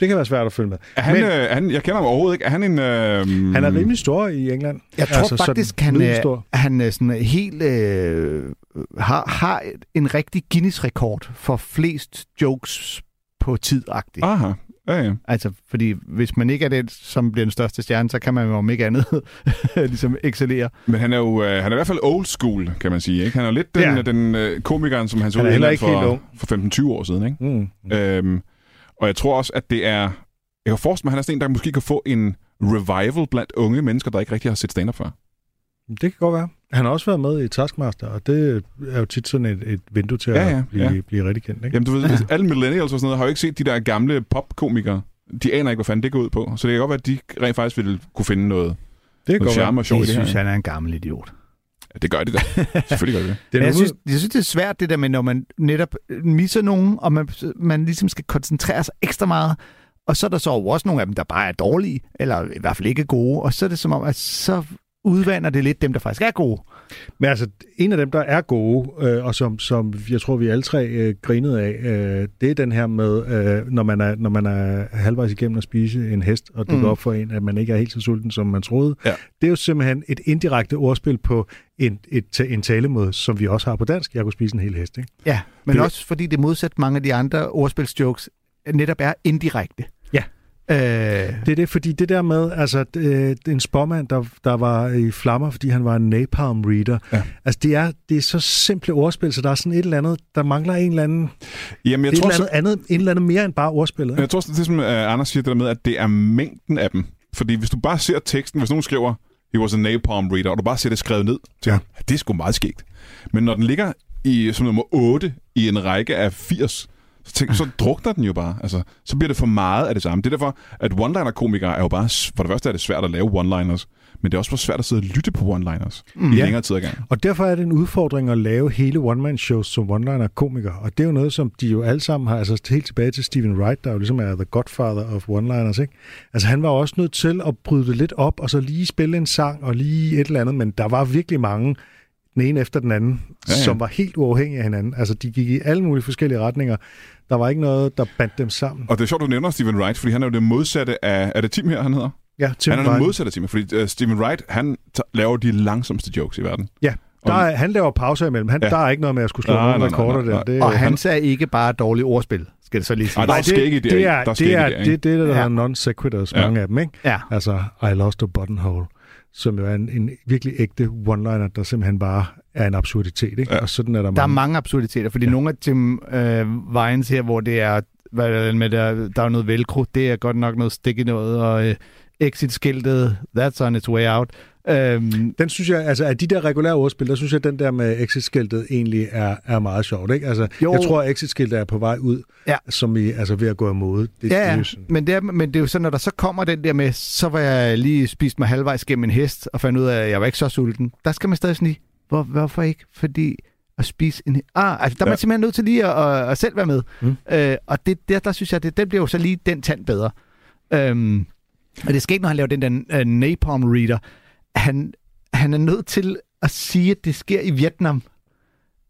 Det kan være svært at følge med. Er han, Men- øh, han, jeg kender ham overhovedet ikke. Er han en... Øh, Han er rimelig stor i England. Jeg tror altså, faktisk, han, middelst er, han er sådan helt øh, har, har en rigtig Guinness-rekord for flest jokes på tid-agtigt. Aha. Ja, ja. Altså, fordi hvis man ikke er den, som bliver den største stjerne, så kan man jo om ikke andet ligesom excellere. Men han er jo øh, han er i hvert fald old school, kan man sige. Ikke? Han er jo lidt den, Ja. den øh, komikeren, som han så Han ud i for, for 15-20 år siden. Ikke? Mm. Øhm, og jeg tror også, at det er... Jeg kan forestille mig, at han er sådan en, der måske kan få en revival blandt unge mennesker, der ikke rigtig har set stand-up før. Det kan godt være. Han har også været med i Taskmaster, og det er jo tit sådan et, et vindue til Ja, at ja, blive, ja. blive rigtig kendt. Ikke? Jamen, du ved, ja. alle millennials og sådan noget har jo ikke set de der gamle popkomikere. De aner ikke, hvad fanden det går ud på. Så det kan godt være, at de rent faktisk ville kunne finde noget, det noget charme og sjov i Jeg det her. synes, han er en gammel idiot. Ja, det gør de da. Selvfølgelig gør de det. Det er jeg, nu- synes, jeg synes, det er svært, det der med, når man netop misser nogen, og man, man ligesom skal koncentrere sig ekstra meget, og så er der så også nogle af dem, der bare er dårlige, eller i hvert fald ikke gode, og så er det som om, at så udvander det lidt dem, der faktisk er gode. Men altså, en af dem, der er gode, øh, og som, som jeg tror, vi alle tre øh, grinede af, øh, det er den her med, øh, når, man er, når man er halvvejs igennem at spise en hest, og det Mm. går op for en, at man ikke er helt så sulten, som man troede. Ja. Det er jo simpelthen et indirekte ordspil på en, et, en talemåde, som vi også har på dansk. Jeg kunne spise en hel hest, ikke? Ja, men Det- også fordi det modsat mange af de andre ordspilsjokes netop er indirekte. Øh, Det er det, fordi det der med, altså, øh, en spormand, der, der var i flammer, fordi han var en napalm reader. Ja. Altså, det er, det er så simple ordspil, så der er sådan et eller andet, der mangler en eller anden, Jamen, jeg er tror, et eller andet, andet, en eller andet mere end bare ordspillet. Men Jeg tror, det er som uh, Anders siger, det der med, at det er mængden af dem. Fordi hvis du bare ser teksten, hvis nogen skriver, he was a napalm reader, og du bare ser det skrevet ned, så ja. det er sgu meget skægt. Men når den ligger i, som nummer 8 i en række af 80, så, tænk, så drukner den jo bare. Altså, så bliver det for meget af det samme. Det er derfor, at one-liner-komikere er jo bare... For det første er det svært at lave one-liners, men det er også for svært at sidde og lytte på one-liners mm, i Ja. længere tid ad gangen. Og derfor er det en udfordring at lave hele one-man-shows som one-liner-komikere. Og det er jo noget, som de jo alle sammen har, altså helt tilbage til Stephen Wright, der jo ligesom er the godfather of one-liners, ikke? Altså han var også nødt til at bryde det lidt op, og så lige spille en sang, og lige et eller andet, men der var virkelig mange, den ene efter den anden, ja, Ja, som var helt uafhængige af hinanden. Altså de gik i alle mulige forskellige retninger. Der var ikke noget, der bandt dem sammen. Og det er sjovt, du nævner Stephen Wright, fordi han er jo det modsatte af... Er det Tim her, han hedder? Ja, Tim han er det Wright. modsatte af Tim, fordi uh, Stephen Wright, han t- laver de langsomste jokes i verden. Ja, der er, han laver pauser imellem. Han, Ja. Der er ikke noget med at skulle slå Nej, nej, nej, rekorder nej, der. nej. Det, og han, hans er ikke bare dårligt ordspil, skal det så lige sige. Ej, der er det, skæg i det, det er, Der er det, er, det, ikke? det, det, der Ja. er non sequiturs, Ja. mange af dem, ikke? Ja. Altså, I lost a buttonhole, som jo er en, en virkelig ægte one-liner, der simpelthen bare er en absurditet, ikke? Ja. Og sådan er der, Der er mange. mange absurditeter, fordi ja. nogle af Tim øh, Vines her, hvor det er, hvad er det med der, der er noget velcro, det er godt nok noget stik i noget, og øh, exit-skiltet, that's on its way out. Øhm, Den synes jeg, altså af de der regulære ordspil, der synes jeg, at den der med exit-skiltet egentlig er, er meget sjovt, ikke? Altså, Jo. jeg tror, at exit-skiltet er på vej ud, Ja. som i, altså ved at gå imod. Det, det ja, er jo sådan- Men, det er, men det er jo sådan, når der så kommer den der med, så var jeg lige spist mig halvvejs gennem en hest, og fandt ud af, at jeg var ikke så sulten. Der skal man stadig sådan lige, hvor, hvorfor ikke? Fordi at spise en... Ah, altså, der er Ja. man simpelthen nødt til lige at, at, at selv være med. Mm. Øh, og det, der, der synes jeg, det, den bliver jo så lige den tand bedre. Øhm, og det sker ikke, når han laver den der uh, napalm reader. Han, han er nødt til at sige, at det sker i Vietnam.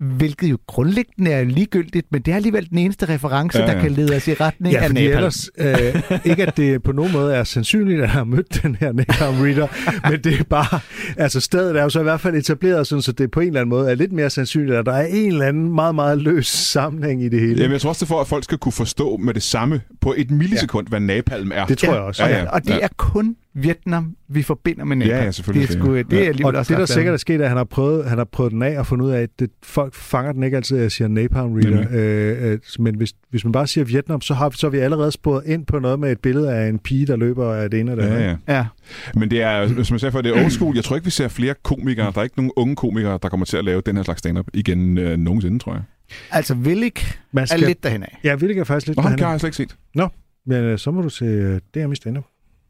Hvilket jo grundlæggende er ligegyldigt, men det er alligevel den eneste reference, Ja, ja, ja. der kan lede os i retning Ja, af napalm. ellers, øh, ikke at det på nogen måde er sandsynligt, at han har mødt den her Napalm Reader, men det er bare, altså stedet er jo så i hvert fald etableret, sådan, så det på en eller anden måde er lidt mere sandsynligt, at der er en eller anden meget, meget løs sammenhæng i det hele. Jamen, jeg tror også, det er for, at folk skal kunne forstå med det samme på et millisekund, ja. hvad napalm er. Det tror jeg også. Ja, ja. Og det Ja. er kun Vietnam, vi forbinder med Nepal. Ja, ja, selvfølgelig Det er, det, sgu, det er Ja. Og det, der sikkert er sket, er, at han har prøvet, han har prøvet den af og fundet ud af, at det, folk fanger den ikke altid, at jeg siger Napalm Reader. Øh, øh, men hvis, hvis man bare siger Vietnam, så har, så har vi allerede sporet ind på noget med et billede af en pige, der løber af det ene og det andet. Ja, ja. Ja. Men det er, som jeg sagde før, det er old school. Jeg tror ikke, vi ser flere komikere. Der er ikke nogen unge komikere, der kommer til at lave den her slags stand-up igen øh, nogensinde, tror jeg. Altså, Willik Man er skal, lidt derhen af. Ja, Willik er faktisk lidt Nå, han derhen. har jeg slet ikke set. Men øh, så må du se øh, DM i stand-up.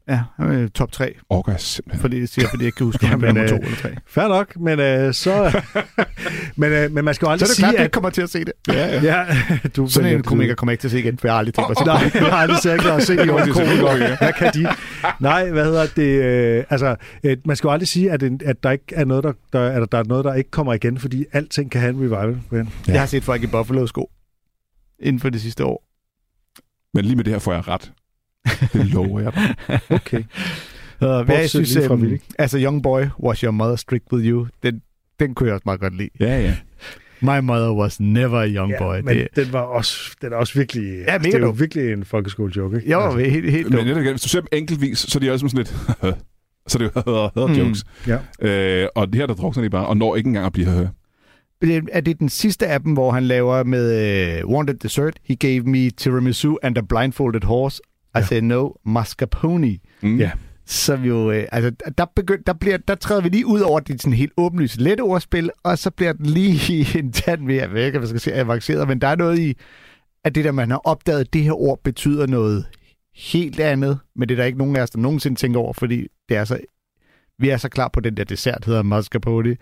Ja, han er top 3, Orker jeg simpelthen. fordi det siger, fordi jeg ikke kan huske, om han Jamen, bliver nummer øh, 2 eller 3. Fair nok, men øh, så... men, øh, men man skal jo Så aldrig er det sige, klart, at ikke kommer til at se det. Ja, ja. Ja, du Sådan en komiker kommer jeg ikke til at se igen, for jeg har aldrig tænkt mig at se Nej, jeg har aldrig sagt at se de unge Det er komikere. Hvad kan de? Nej, hvad hedder det? Øh, altså, øh, man skal jo aldrig sige, at, en, at der ikke er noget, der, der, at der er noget, der ikke kommer igen, fordi alting kan have en revival. Men, Ja. Jeg har set folk i Buffalo-sko inden for det sidste år. Men lige med det her får jeg ret. Det lover jeg dig. okay. Uh, hvad jeg Bortset synes, lige fra um, altså Young Boy, Was Your Mother Strict With You, den, den kunne jeg også meget godt lide. Ja, ja. My mother was never a young boy. Ja, men det, den var også, den er også virkelig... Ja, altså, det er jo dum. virkelig en folkeskole-joke, ikke? jeg var altså, helt, helt Men er, hvis du ser dem enkeltvis, så er de alle sådan lidt... så er det jo Mm. jokes. ja. Øh, og det her, der drukner de bare, og når ikke engang at blive... Det- Er det den sidste af dem, hvor han laver med uh, Wanted Dessert? He gave me tiramisu and a blindfolded horse. I Ja. no, mascarpone. Mm. Ja. Så vi jo, øh, altså, der, begynd, der, bliver, der træder vi lige ud over det sådan helt åbenlyst lette ordspil, og så bliver den lige en tand mere, jeg ved ikke, hvad jeg skal sige, avanceret, men der er noget i, at det der, man har opdaget, at det her ord betyder noget helt andet, men det er der ikke nogen af os, der nogensinde tænker over, fordi det er så, vi er så klar på den der dessert, hedder mascarpone.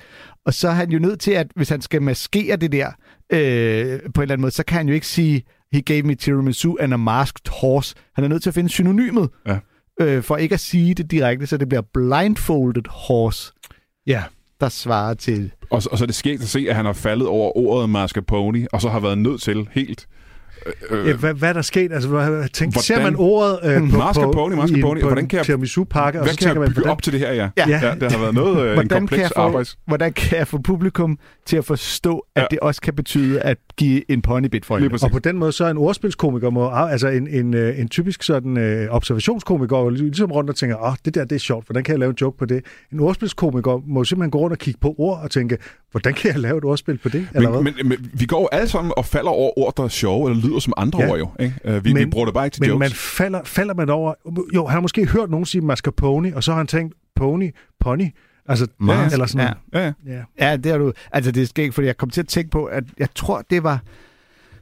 Og så er han jo nødt til, at hvis han skal maskere det der øh, på en eller anden måde, så kan han jo ikke sige, he gave me tiramisu and a masked horse. Han er nødt til at finde synonymet Ja. øh, for ikke at sige det direkte, så det bliver blindfolded horse, ja. der svarer til... Og, så- og så er det sket at se, at han har faldet over ordet mascarpone, og så har været nødt til helt... Øh, Ja, hvad, hvad er der sket? Altså, hvad, tænk, Hvordan- ser man ordet øh, på, Mascarpone, på, mascarpone. i, på Hvordan en kan jeg- tiramisu-pakke, og hvad så kan jeg man, bygge hvordan, op til det her, ja? Ja. ja det har været noget øh, en Hvordan kan, kompleks få, arbejds... hvordan kan jeg få publikum til at forstå, at Ja. det også kan betyde at give en ponybit for hende? Og på den måde, så er en ordspilskomiker, må, altså en, en, øh, en typisk sådan øh, observationskomiker, går ligesom rundt og tænker, åh, oh, det der, det er sjovt, hvordan kan jeg lave en joke på det? En ordspilskomiker må simpelthen gå rundt og kigge på ord og tænke, hvordan kan jeg lave et ordspil på det? Eller hvad? Men, men, men vi går jo alle sammen og falder over ord, der er sjove, eller lyder som andre Ja. ord jo. Ikke? Uh, vi, men, vi bruger det bare ikke til men jokes. man falder, falder man over... Jo, han har måske hørt nogen sige mascarpone, og så har han tænkt, pony, pony. Altså, Ja, ja. eller sådan. Ja, ja. Ja. Ja, det er du. Altså, det er skægt, fordi jeg kom til at tænke på, at jeg tror, det var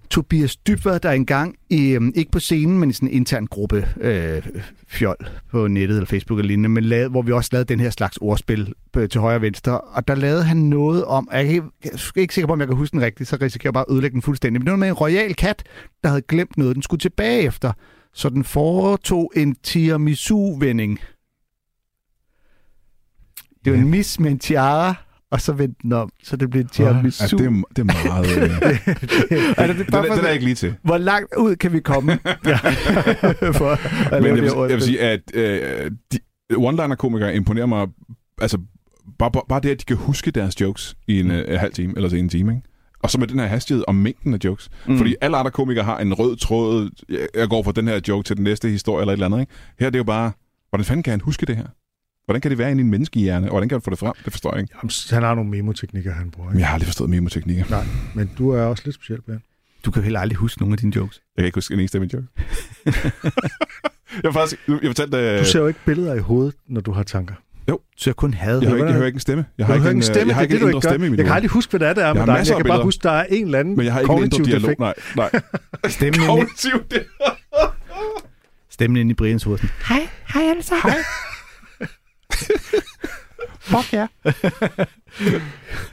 Tobias Dybvad, der engang, i, øhm, ikke på scenen, men i sådan en intern gruppe øh, fjol på nettet eller Facebook eller lignende, men lavede, hvor vi også lavede den her slags ordspil øh, til højre og venstre, og der lavede han noget om, jeg er ikke, jeg er ikke sikker på, om jeg kan huske den rigtigt, så risikerer jeg bare at ødelægge den fuldstændig, men det var med en royal kat, der havde glemt noget, den skulle tilbage efter, så den foretog en tiramisu-vending. Det var en mis med en tiara, og så vendte den om, så det blev tiramisu. Ja, det, er, det er meget... Øh, Altså, det er den, bare er- for- den er ikke lige til. Hvor langt ud kan vi komme? ja. for Men jeg det vil, jeg vil sige, at øh, de, one-liner-komikere imponerer mig... Altså, bare, bare- bare det, at de kan huske deres jokes i en øh, halv time, eller så en time, ikke? Og så med den her hastighed og mængden af jokes. Mm. Fordi alle andre komikere har en rød tråd. Jeg- går fra den her joke til den næste historie eller et eller andet. Ikke? Her er det jo bare, hvordan fanden kan han huske det her? Hvordan kan det være inde i en menneskehjerne? Og hvordan kan han få det frem? Det forstår jeg ikke. Jamen, han har nogle memoteknikker, han bruger. Ikke? jeg har aldrig forstået memoteknikker. Nej, men du er også lidt speciel, Brian. Du kan jo heller aldrig huske nogle af dine jokes. Jeg kan ikke huske en eneste af mine jokes. jeg har faktisk... Jeg fortalte... Øh, Du ser jo ikke billeder i hovedet, når du har tanker. Jo. Så jeg kun havde. Jeg hører, ikke, jeg er- hører ikke en stemme. Jeg Du har hører ikke en stemme, jeg har det ikke det, en du indre stemme i mit Jeg kan aldrig huske, hvad det er, der er Jeg med dig. masser Jeg af kan bare billeder. huske, der er en eller anden Men jeg har ikke en indre dialog. defekt. Nej, nej. Stemmen Kognitiv det. stemmen inde i Brians hoved. Hej, hej alle sammen. Hej. Fuck ja.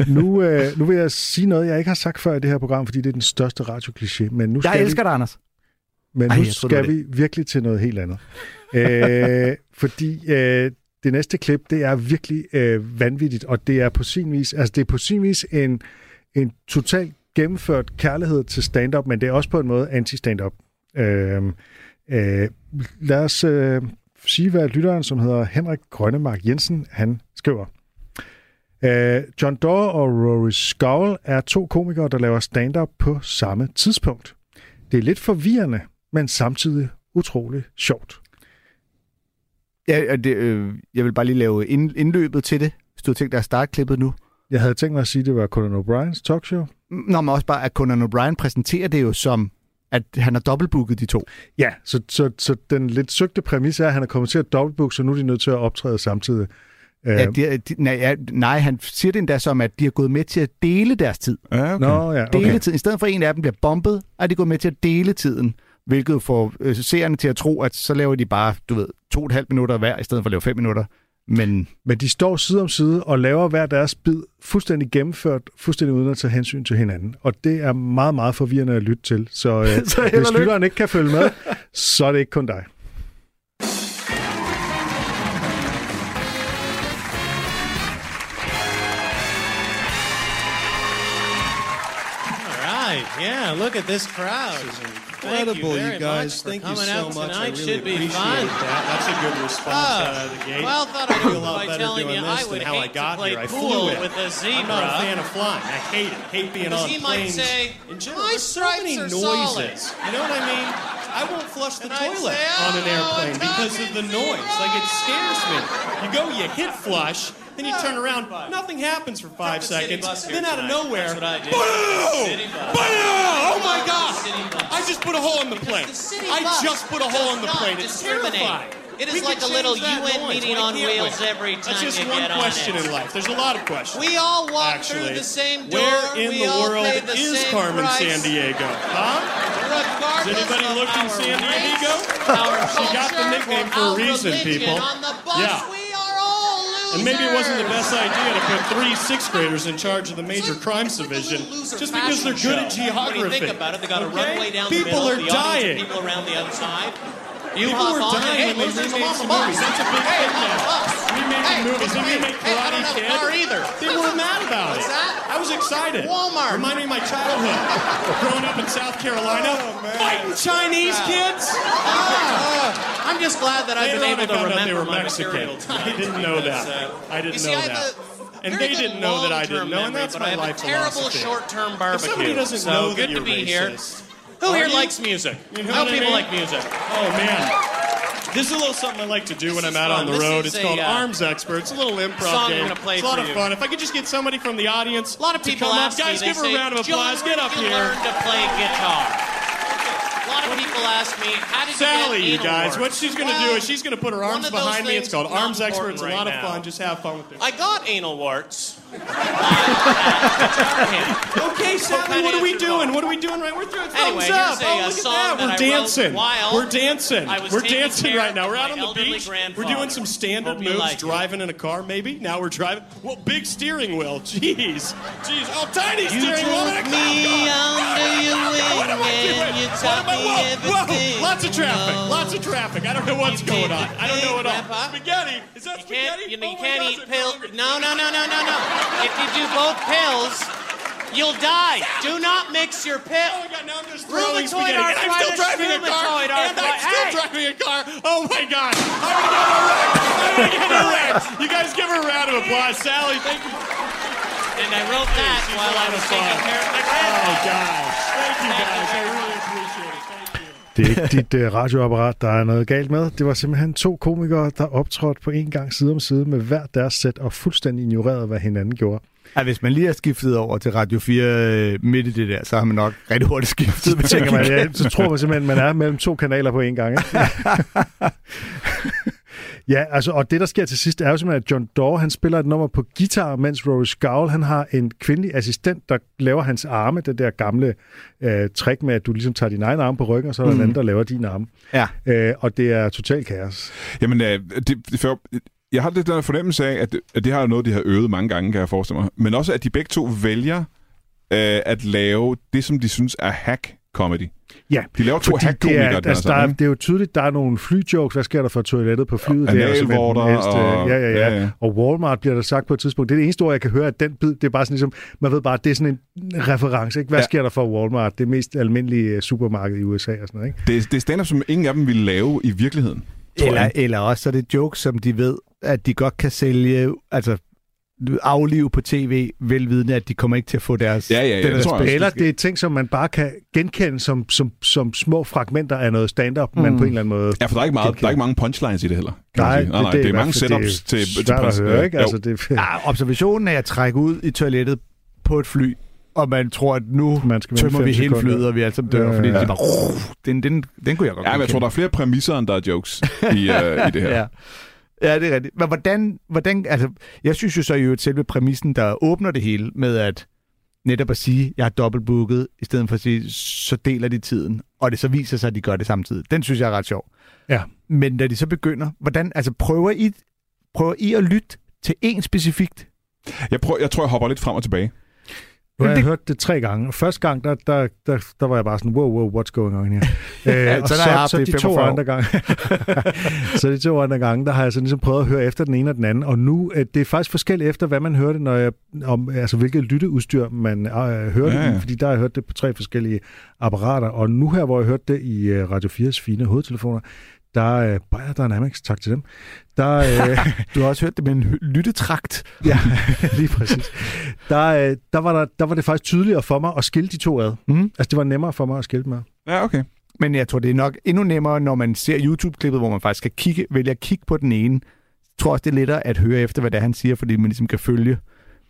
Nu, øh, nu vil jeg sige noget, jeg ikke har sagt før i det her program, fordi det er den største radiokliché. Men nu skal Jeg elsker dig, Anders. vi, men Ej, nu skal vi virkelig til noget helt andet. øh, fordi øh, det næste klip, det er virkelig øh, vanvittigt, og det er på sin vis, altså det er på sin vis en, en totalt gennemført kærlighed til stand-up, men det er også på en måde anti-stand-up. Øh, øh, lad os øh, sige, hvad lytteren, som hedder Henrik Grønnemark Jensen, han skriver. Øh, John Doerr og Rory Scowl er to komikere, der laver stand-up på samme tidspunkt. Det er lidt forvirrende, men samtidig utrolig sjovt. Ja, det, øh, jeg vil bare lige lave ind, indløbet til det, hvis du har tænkt dig at starte klippet nu. Jeg havde tænkt mig at sige, at det var Conan O'Briens talkshow. Nå, men også bare, at Conan O'Brien præsenterer det jo som, at han har dobbeltbooket de to. Ja, så, så, så den lidt søgte præmis er, at han er kommet til at dobbeltbook, så nu er de nødt til at optræde samtidig. Ja, de, de, nej, ja, nej, han siger det endda som, at de har gået med til at dele deres tid. Ja, okay. Nå, ja, Dele okay. tiden. I stedet for, at en af dem bliver bombet, er de gået med til at dele tiden. Hvilket får øh, seerne til at tro, at så laver de bare, du ved, to og et halvt minutter hver, i stedet for at lave fem minutter. Men Men de står side om side og laver hver deres bid fuldstændig gennemført, fuldstændig uden at tage hensyn til hinanden. Og det er meget, meget forvirrende at lytte til. Så, øh, Så hvis lytteren ikke kan følge med, så er det ikke kun dig. Yeah, look at this crowd. Thank you Incredible, very you guys. much for Thank you so out much. I tonight. really Should be appreciate fun. that. That's a good response Oh, out of the gate. well, thought I'd I feel a lot better telling doing you this I would than how I got to play here. I flew it. with a I'm not a fan of flying. I hate it. Hate being on he might planes. say, in general, "My so many noises. solid." You know what I mean? I won't flush the And toilet say, on an "Oh, airplane because of the noise. Like it scares me. You go, you hit flush, then you turn around, nothing happens for five seconds. Then out of nowhere, That's what I did. boom! City Oh my God! I just put a hole in the city I just put a hole in the plane. It's terrifying. It is We like a little UN meeting on wheels we? every That's time just you one get on question in life. There's a lot of questions. We all walk Actually, through the same door. where in we the all world the is Carmen price. San Diego? Huh? Has anybody looked in San race, Diego? our She got the nickname for a reason, people. On the bus, Yeah. And maybe it wasn't the best idea to put three sixth graders in charge of the major crimes division just because they're good at When you geography. think about it, they got a runway down People the are middle. the audience dying. are people around the other side. You People were dying hey, when they remade some the movies. That's a big hey, thing I'm on the now. Remaking Hey, movies. They hey, remake hey, I Karate don't have a car either. They were mad about What's it. that? I was excited. Walmart. Of my childhood. Growing up in South Carolina, fighting Chinese kids. Ah, I'm just glad that I've been able to found out they were my Mexican. I didn't know that. I didn't know that. And very they didn't know that I didn't know, and that's my I have life a terrible philosophy. short-term If somebody doesn't so know that good to you're be here. Who here likes music? You know How what I people mean? like music? Oh man. This is a little something I like to do when I'm is out fun. on the This road. is It's a, called uh, Arms Experts. A little improv song I'm game. gonna play it's a lot for of you. fun. If I could just get somebody from the audience A lot of people ask up. Guys, me, give they her say, a round of applause. Get up you here. learn to play guitar? A lot of people ask me, how did Sally, you you get anal guys, warts? what she's going to do is she's going to put her arms of those behind me. things It's called is not Arms Experts. A important lot right of now. fun. Just have fun with it. I got anal warts. kinda what are we doing? What are we doing right? We're thumbs Anyway, up. a, oh, look song at that. that We're I dancing. wrote while We're dancing. We're dancing right now. We're out on the beach. We're doing some standard Hope moves, like it. driving in a car maybe. Now we're driving. Well, big steering wheel. Jeez. Jeez. Oh, tiny You steering wheel. me under your What am I wing doing? and you taught me whoa. Lots of traffic. Lots of traffic. I don't know what's going on. I don't know at all. Spaghetti. Is that spaghetti? you Oh can't eat pills. No, no, no, no, no, no. If you do both pills, you'll die. Do not mix your pill. Oh my God, now I'm just throwing spaghetti. And I'm still driving a car. And I'm arthritis. still Hey! driving a car. Oh my God. I'm gonna get a wreck. I'm gonna get a wreck. You guys give her a round of applause. Sally, thank you. And I wrote that She's while a I lot was of taking care of my Oh grandfather. gosh. Thank you guys. I really appreciate it. Thank you. Det er ikke dit uh, radioapparat, der er noget galt med. Det var simpelthen to komikere, der optrådte på en gang side om side med hver deres sæt og fuldstændig ignorerede, hvad hinanden gjorde. Ja, hvis man lige har skiftet over til Radio 4 øh, midt i det der, så har man nok rigtig hurtigt skiftet. Så tænker man, ja, så tror man simpelthen, man er mellem to kanaler på en gang. Ikke? Ja, altså, og det, der sker til sidst, er jo simpelthen, at John Doe, han spiller et nummer på guitar, mens Rory Scowl, han har en kvindelig assistent, der laver hans arme, det der gamle øh, trick med, at du ligesom tager din egen arm på ryggen, og så er der mm. en anden, der laver din arme. Ja. Øh, og det er total kaos. Jamen, øh, det, det, for, jeg har den her fornemmelse af, at, at det har noget, de har øvet mange gange, kan jeg forestille mig. Men også, at de begge to vælger øh, at lave det, som de synes er hack-comedy. Ja, De laver to fordi det er, altså, her der er, ikke? det er jo tydeligt, der er nogle flyjokes. Hvad sker der for toilettet på flyet? Og det er jo ældste- og- Ja, ja, ja, ja. Og Walmart bliver der sagt på et tidspunkt. Det er det eneste ord, jeg kan høre, at den bid, det er bare sådan ligesom, man ved bare, det er sådan en reference. Ikke? Hvad Ja. sker der for Walmart? Det mest almindelige øh, supermarked i USA og sådan noget. Ikke? Det, er- det er stand-up, som ingen af dem ville lave i virkeligheden. Tror Eller, jeg. eller også så er det jokes, som de ved, at de godt kan sælge, altså aflive på tv, velvidende, at de kommer ikke til at få deres... Ja, ja, ja, den det tror jeg. Eller det er ting, som man bare kan genkende som, som, som små fragmenter af noget stand-up, mm. men på en eller anden måde... Ja, for der er ikke, meget, der er ikke mange punchlines i det heller. kan man Nej, sige. nej, nej, det, er mange setups til, det er til svært at høre, ikke? jo. Altså, det, Ja, observationen af at trække ud i toilettet på et fly, og man tror, at nu Man skal tømmer vi hele flyet, og vi alle sammen dør, Ja, fordi ja. de bare... Den, den, den kunne jeg godt Ja, men jeg tror, der er flere præmisser, end der er jokes i, uh, i det her. Ja. Ja, det er rigtigt. Men hvordan, hvordan, altså, jeg synes jo så jo, at selve præmissen, der åbner det hele med at netop at sige, jeg har dobbeltbooket, i stedet for at sige, så deler de tiden, og det så viser sig, at de gør det samtidig. Den synes jeg er ret sjov. Ja. Men da de så begynder, hvordan, altså prøver I, prøver I at lytte til en specifikt? Jeg, prøver, jeg tror, jeg hopper lidt frem og tilbage. Nu har jeg det- hørt det tre gange. og Første gang, der, der, der, der var jeg bare sådan, wow, wow, what's going on her? øh, og sådan så, har jeg haft så det i de to 45 år. andre gange, så de to andre gange, der har jeg så ligesom prøvet at høre efter den ene og den anden, og nu, øh, det er faktisk forskelligt efter, hvad man hørte, når jeg, om, altså hvilket lytteudstyr man øh, hørte Ja, ja, ja. fordi der har jeg hørt det på tre forskellige apparater, og nu her, hvor jeg hørte det i øh, Radio 4's fine hovedtelefoner, der er øh, Bayer Dynamics, tak til dem, der, øh, Du har også hørt det med en lyttetrakt. Ja, lige præcis. Der, øh, der, var der, der var det faktisk tydeligere for mig at skille de to ad. Mhm. Altså, det var nemmere for mig at skille dem ad. Ja, okay. Men jeg tror, det er nok endnu nemmere, når man ser YouTube-klippet, hvor man faktisk kan kigge, vælge at kigge på den ene. Jeg tror også, det er lettere at høre efter, hvad det er, han siger, fordi man ligesom kan følge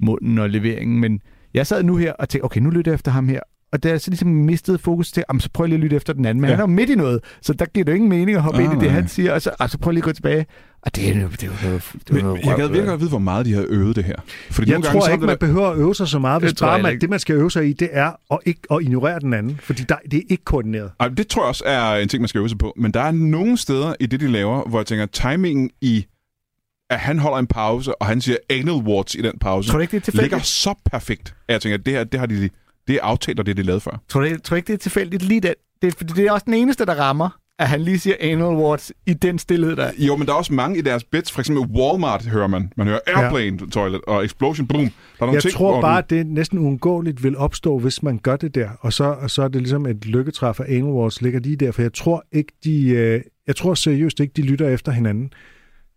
munden og leveringen. Men jeg sad nu her og tænkte, okay, nu lytter jeg efter ham her. Og da jeg så ligesom mistede fokus til, så prøv lige at lytte efter den anden. Men Ja. han er jo midt i noget, så der giver det jo ingen mening at hoppe Ah, ind i det, nej. han siger. Og så, og så prøv lige at gå tilbage. Og det er det er noget, det er Men, noget jeg gad virkelig godt vide, hvor meget de har øvet det her. Fordi Jeg nogle tror gange, så er ikke, det man behøver at øve sig så meget, hvis Det bare man, det, man skal øve sig i, det er at, ikke, at ignorere den anden. Fordi der, det er ikke koordineret. Ej, det tror jeg også er en ting, man skal øve sig på. Men der er nogle steder i det, de laver, hvor jeg tænker, timingen i, at han holder en pause, og han siger anal warts i den pause, Tror du ikke, det er tilfældigt? ligger så perfekt, at jeg tænker, at det her, det har de, det er aftalt, og det er de lavet før. Tror du, tror du ikke, det er tilfældigt lige den? Det, fordi det er også den eneste, der rammer, at han lige siger anal warts i den stillhed der. Jo, men der er også mange i deres bits. For eksempel Walmart hører man. Man hører airplane ja. toilet og explosion, boom. Der er nogle Jeg ting, tror bare, du... at det næsten uundgåeligt vil opstå, hvis man gør det der. Og så, og så er det ligesom et lykketræf af Anal Wars ligger lige der. For jeg tror ikke, de... Øh, jeg tror seriøst ikke, de lytter efter hinanden.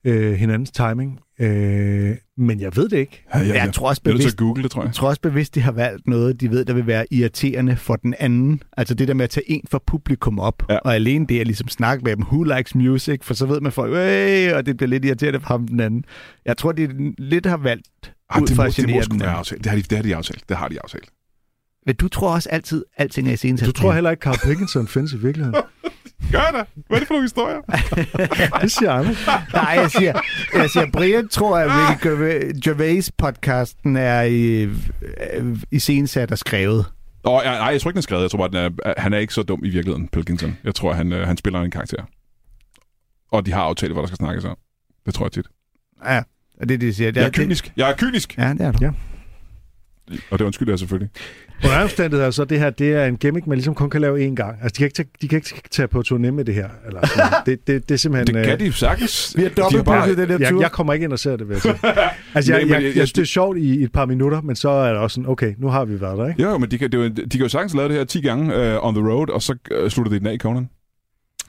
Øh, hinandens timing. Øh, men jeg ved det ikke. Ja, ja, ja. Jeg tror også bevidst, at google det, tror jeg. jeg tror også bevidst, de har valgt noget, de ved, der vil være irriterende for den anden. Altså det der med at tage en fra publikum op, Ja. og alene det at ligesom snakke med dem, who likes music, for så ved man folk, hey, og det bliver lidt irriterende for ham den anden. Jeg tror, de lidt har valgt Ej, ud det, for må, at det må genere den være aftalt. Det har de, det har de aftalt. Det har de aftalt. Men du tror også altid, alting er i scenen. Du tror heller ikke, Carl Pickinson findes i virkeligheden. Gør jeg da? Hvad er det for nogle historier? Det siger Anders. Nej, jeg siger, jeg siger Brian tror, at Ricky Gervais- Gervais-podcasten er i, øh, i scensat og skrevet. Åh, oh, nej, jeg tror ikke, den er skrevet. Jeg tror bare, den er, han er ikke så dum i virkeligheden, Pilkington. Jeg tror, han, øh, han spiller en karakter. Og de har aftalt, hvad der skal snakkes om. Det tror jeg tit. Ja, og det er det, de siger. Jeg er det, kynisk. Jeg er kynisk. Ja, det er du. Ja. Og det undskylder jeg selvfølgelig. Under omstændigheder, så det her, det er en gimmick, man ligesom kun kan lave én gang. Altså, de kan ikke tage, de kan ikke tage på turné med det her. Eller det, det, det er simpelthen... Det kan øh, de sagtens. Vi har De har dobbeltbooket den der jeg, tur. jeg kommer ikke ind og ser det, vil jeg. Altså, Nej, jeg, men jeg, jeg- jeg, jeg det er sjovt i et par minutter, men så er det også sådan, okay, nu har vi været der, ikke? Jo, men de kan, det er jo, de kan jo sagtens lave det her 10 gange uh, on the road, og så uh, slutter de den af i Conan.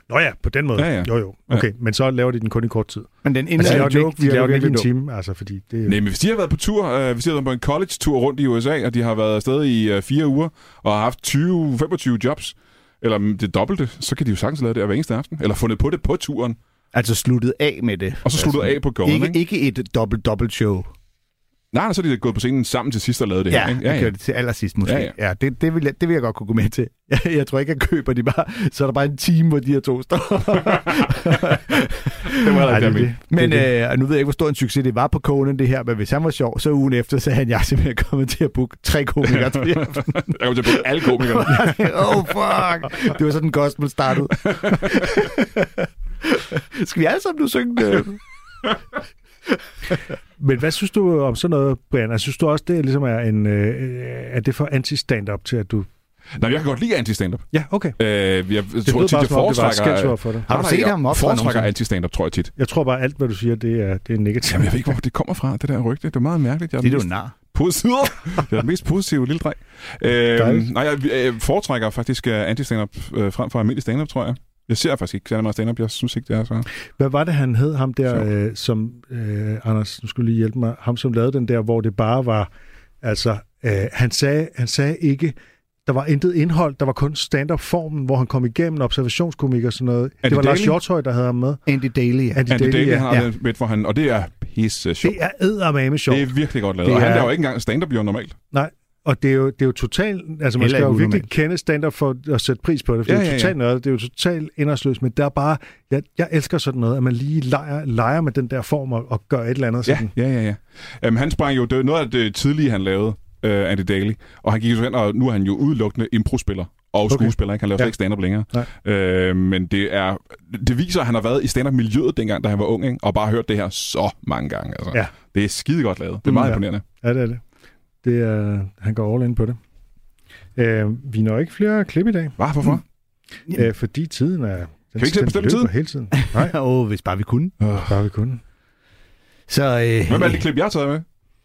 Nå ja, på den måde. Ja, ja. Jo, jo. Okay, men så laver de den kun i kort tid. Men den Altså, de indlagte den joke, ikke, de laver den ikke i en time, altså, fordi det. Nej, men hvis de har været på tur, uh, hvis de har været på en college-tur rundt i USA, og de har været afsted i uh, fire uger, og har haft 20-25 jobs, eller det dobbelte, så kan de jo sagtens lave det hver eneste aften. Eller fundet på det på turen, Altså sluttet af med det. og så sluttet altså, af på Conan, ikke, ikke? ikke et dobbelt-dobbelt show. Nej, så er de gået på scenen sammen til sidst og lavet det Ja, her, ja, ikke? ja. det til allersidst måske. Ja, Ja, ja. ja. det, det, vil jeg, det vil jeg godt kunne gå med til. Jeg, jeg tror ikke, jeg køber de bare. Så er der bare en time, hvor de her to står. det var der det er det. Men Det er det. øh, nu ved jeg ikke, hvor stor en succes det var på Conan, det her. Men hvis han var sjov, så ugen efter, så havde jeg simpelthen kommet til at booke tre komikere til. Jeg kommer til at bruge alle komikerne. oh, fuck. Det var sådan, gospel startede. Skal vi alle sammen nu synge? Øh? Men hvad synes du om sådan noget, Brian? Altså, synes du også, det ligesom er en... Øh, er det for anti-stand-up til, at du... Nej, jeg kan godt lide anti-stand-up. Ja, okay. Øh, jeg Det tror tit, bare, jeg om det var foretrækker... for dig. Har du set ham optræde foretrækker anti-stand-up, tror jeg tit. Jeg tror bare, alt, hvad du siger, det er, det er negativt. Jamen, jeg ved ikke, hvor det kommer fra, det der rygte. Det er meget mærkeligt. Jeg er Det er mest nar. positive. Jeg er den mest positive lille dreng. Øh, nej, jeg, jeg foretrækker faktisk uh, anti-stand-up øh, frem for almindelig stand-up, tror jeg. Jeg ser faktisk ikke særlig meget stand-up. Jeg synes ikke, det er så... Hvad var det, han hed, ham der, øh, som... Øh, Anders, nu skulle lige hjælpe mig. Ham, som lavede den der, hvor det bare var... Altså, øh, han, sagde, han sagde ikke... Der var intet indhold, der var kun stand-up-formen, hvor han kom igennem observationskomik og sådan noget. Er det var det Lars? Hjortøj, der havde ham med. Andy Daly, ja. Andy, Andy Daly, Daly ja. har ja. med for han, og det er pisse sjovt. Det er eddermame sjovt. Det er virkelig godt lavet. Det Og han er- laver ikke engang stand-up jo normalt. Nej, og det er jo, det er jo totalt... Altså, man Heller skal jo virkelig unormalt. kende stand-up for at sætte pris på det, for Ja, det er ja, jo ja. totalt noget. Det er jo totalt indholdsløst, men der er bare... Jeg, jeg elsker sådan noget, at man lige leger, leger med den der form og, og gør et eller andet Ja, sådan. ja, ja. ja. Jamen, han sprang jo... Det var noget af det tidlige, han lavede, uh, Andy Daly. Og han gik jo hen, og nu er han jo udelukkende improspiller og Okay. skuespiller. Ikke? Han laver Ja. ja. ikke stand-up længere. Nej. Uh, men det er... Det viser, at han har været i stand-up-miljøet dengang, da han var ung, ikke? og bare hørt det her så mange gange. Altså. Ja. Det er skide godt lavet. Det er meget Ja. imponerende. Ja, det er det. Det er, han går all in på det. Øh, vi når ikke flere klip i dag, Hvad? Hvorfor? øh, fordi tiden er... Den, vi ikke selv bestemme tiden? hele tiden. Nej, Åh, oh, hvis bare vi kunne. bare vi kunne. Så, øh, Hvem er alle de klip, jeg har taget med?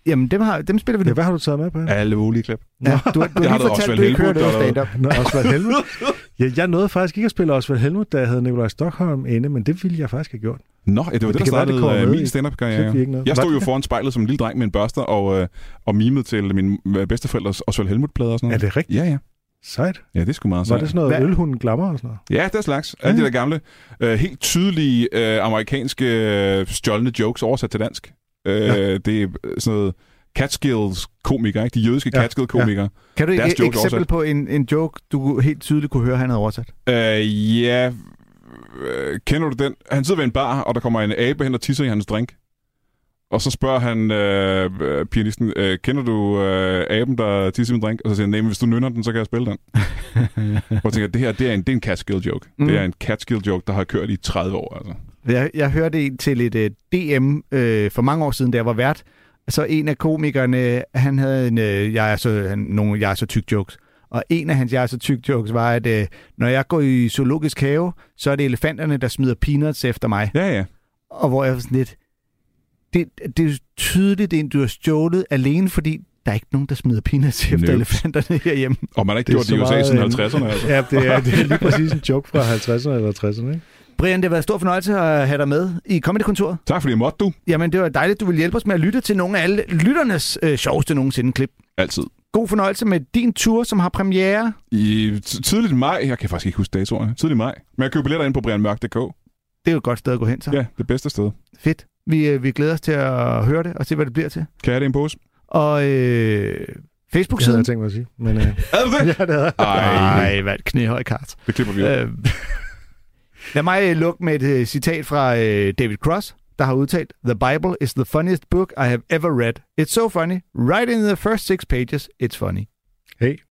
Jamen, dem, har, dem spiller vi Ja, nu. hvad har du taget med på? Alle mulige klip. Ja, du, har- du Jeg har lige fortalt, Osvald du ikke hørte noget er stand-up. Nå, Osvald Helmut. Ja, jeg nåede faktisk ikke at spille Osvald Helmut, da jeg havde Nikolaj Stockholm inde, men det ville jeg faktisk have gjort. Nå, ja, det var det, Det der være, det startede øh, i min ikke nåede. Jeg Var stod det jo det? foran spejlet som en lille dreng med en børster og, øh, og mimede til min øh, bedsteforældres Osvald Helmut-plader og sådan Er noget. det rigtigt? Ja, ja. Sejt. Ja, det er sgu meget Var sejt. det sådan noget Hvad- ølhunden glammer og sådan noget? Ja, det er slags. Alle de der gamle, øh, helt tydelige øh, amerikanske øh, stjålne jokes oversat til dansk. Øh, Ja. Det er sådan noget Catskills-komikere, ikke? De jødiske Ja, Catskill-komikere. Kan du et jokes eksempel oversat. på en, en joke, du helt tydeligt kunne høre, han havde oversat? Øh, ja, øh, kender du den? Han sidder ved en bar, og der kommer en abe hen og tisser i hans drink. Og så spørger han øh, øh, pianisten, øh, kender du øh, aben, der tisser i min drink? Og så siger han, nej, men hvis du nynner den, så kan jeg spille den. og jeg tænker, det her, det er en, det er en catskill joke. Mm. Det er en catskill joke, der har kørt i 30 år, altså. Jeg, jeg hørte en til et uh, DM øh, for mange år siden, da jeg var vært. Så en af komikerne, han havde en, øh, jeg er så, han, nogle jeg er så tyk jokes. Og en af hans jeg er så tyk jokes var, at øh, når jeg går i zoologisk have, så er det elefanterne, der smider peanuts efter mig. Ja, ja. Og hvor jeg var sådan lidt, det, det er tydeligt, det er en, du har stjålet alene, fordi der er ikke nogen, der smider peanuts efter Nope. elefanterne herhjemme. Og man har ikke Det gjort det i USA siden en- 50'erne, altså. Ja, det er, det er lige præcis en joke fra 50'erne eller 60'erne, ikke? Brian, det har været en stor fornøjelse at have dig med i Comedy-kontoret. Tak fordi jeg måtte, du. Jamen, det var dejligt, du vil hjælpe os med at lytte til nogle af alle lytternes øh, sjoveste nogensinde klip. Altid. God fornøjelse med din tur, som har premiere. I tidligt maj, jeg kan faktisk ikke huske datoerne, tidligt maj, men jeg køber billetter ind på brianmørk.dk. Det er jo et godt sted at gå hen, så. Ja, det bedste sted. Fedt. Vi, øh, vi glæder os til at høre det og se, hvad det bliver til. Kan jeg det i en pose? Og øh, Det havde Facebook-siden. jeg tænkt mig at sige. Men, øh, Er det det? ja, det havde jeg. Ej, Ej, hvad et knæhøj kart. det klipper vi ud. Øh, lad mig øh, lukke med et øh, citat fra øh, David Cross, der har udtalt, The Bible is the funniest book I have ever read. It's so funny. Right in the first six pages, it's funny. Hey,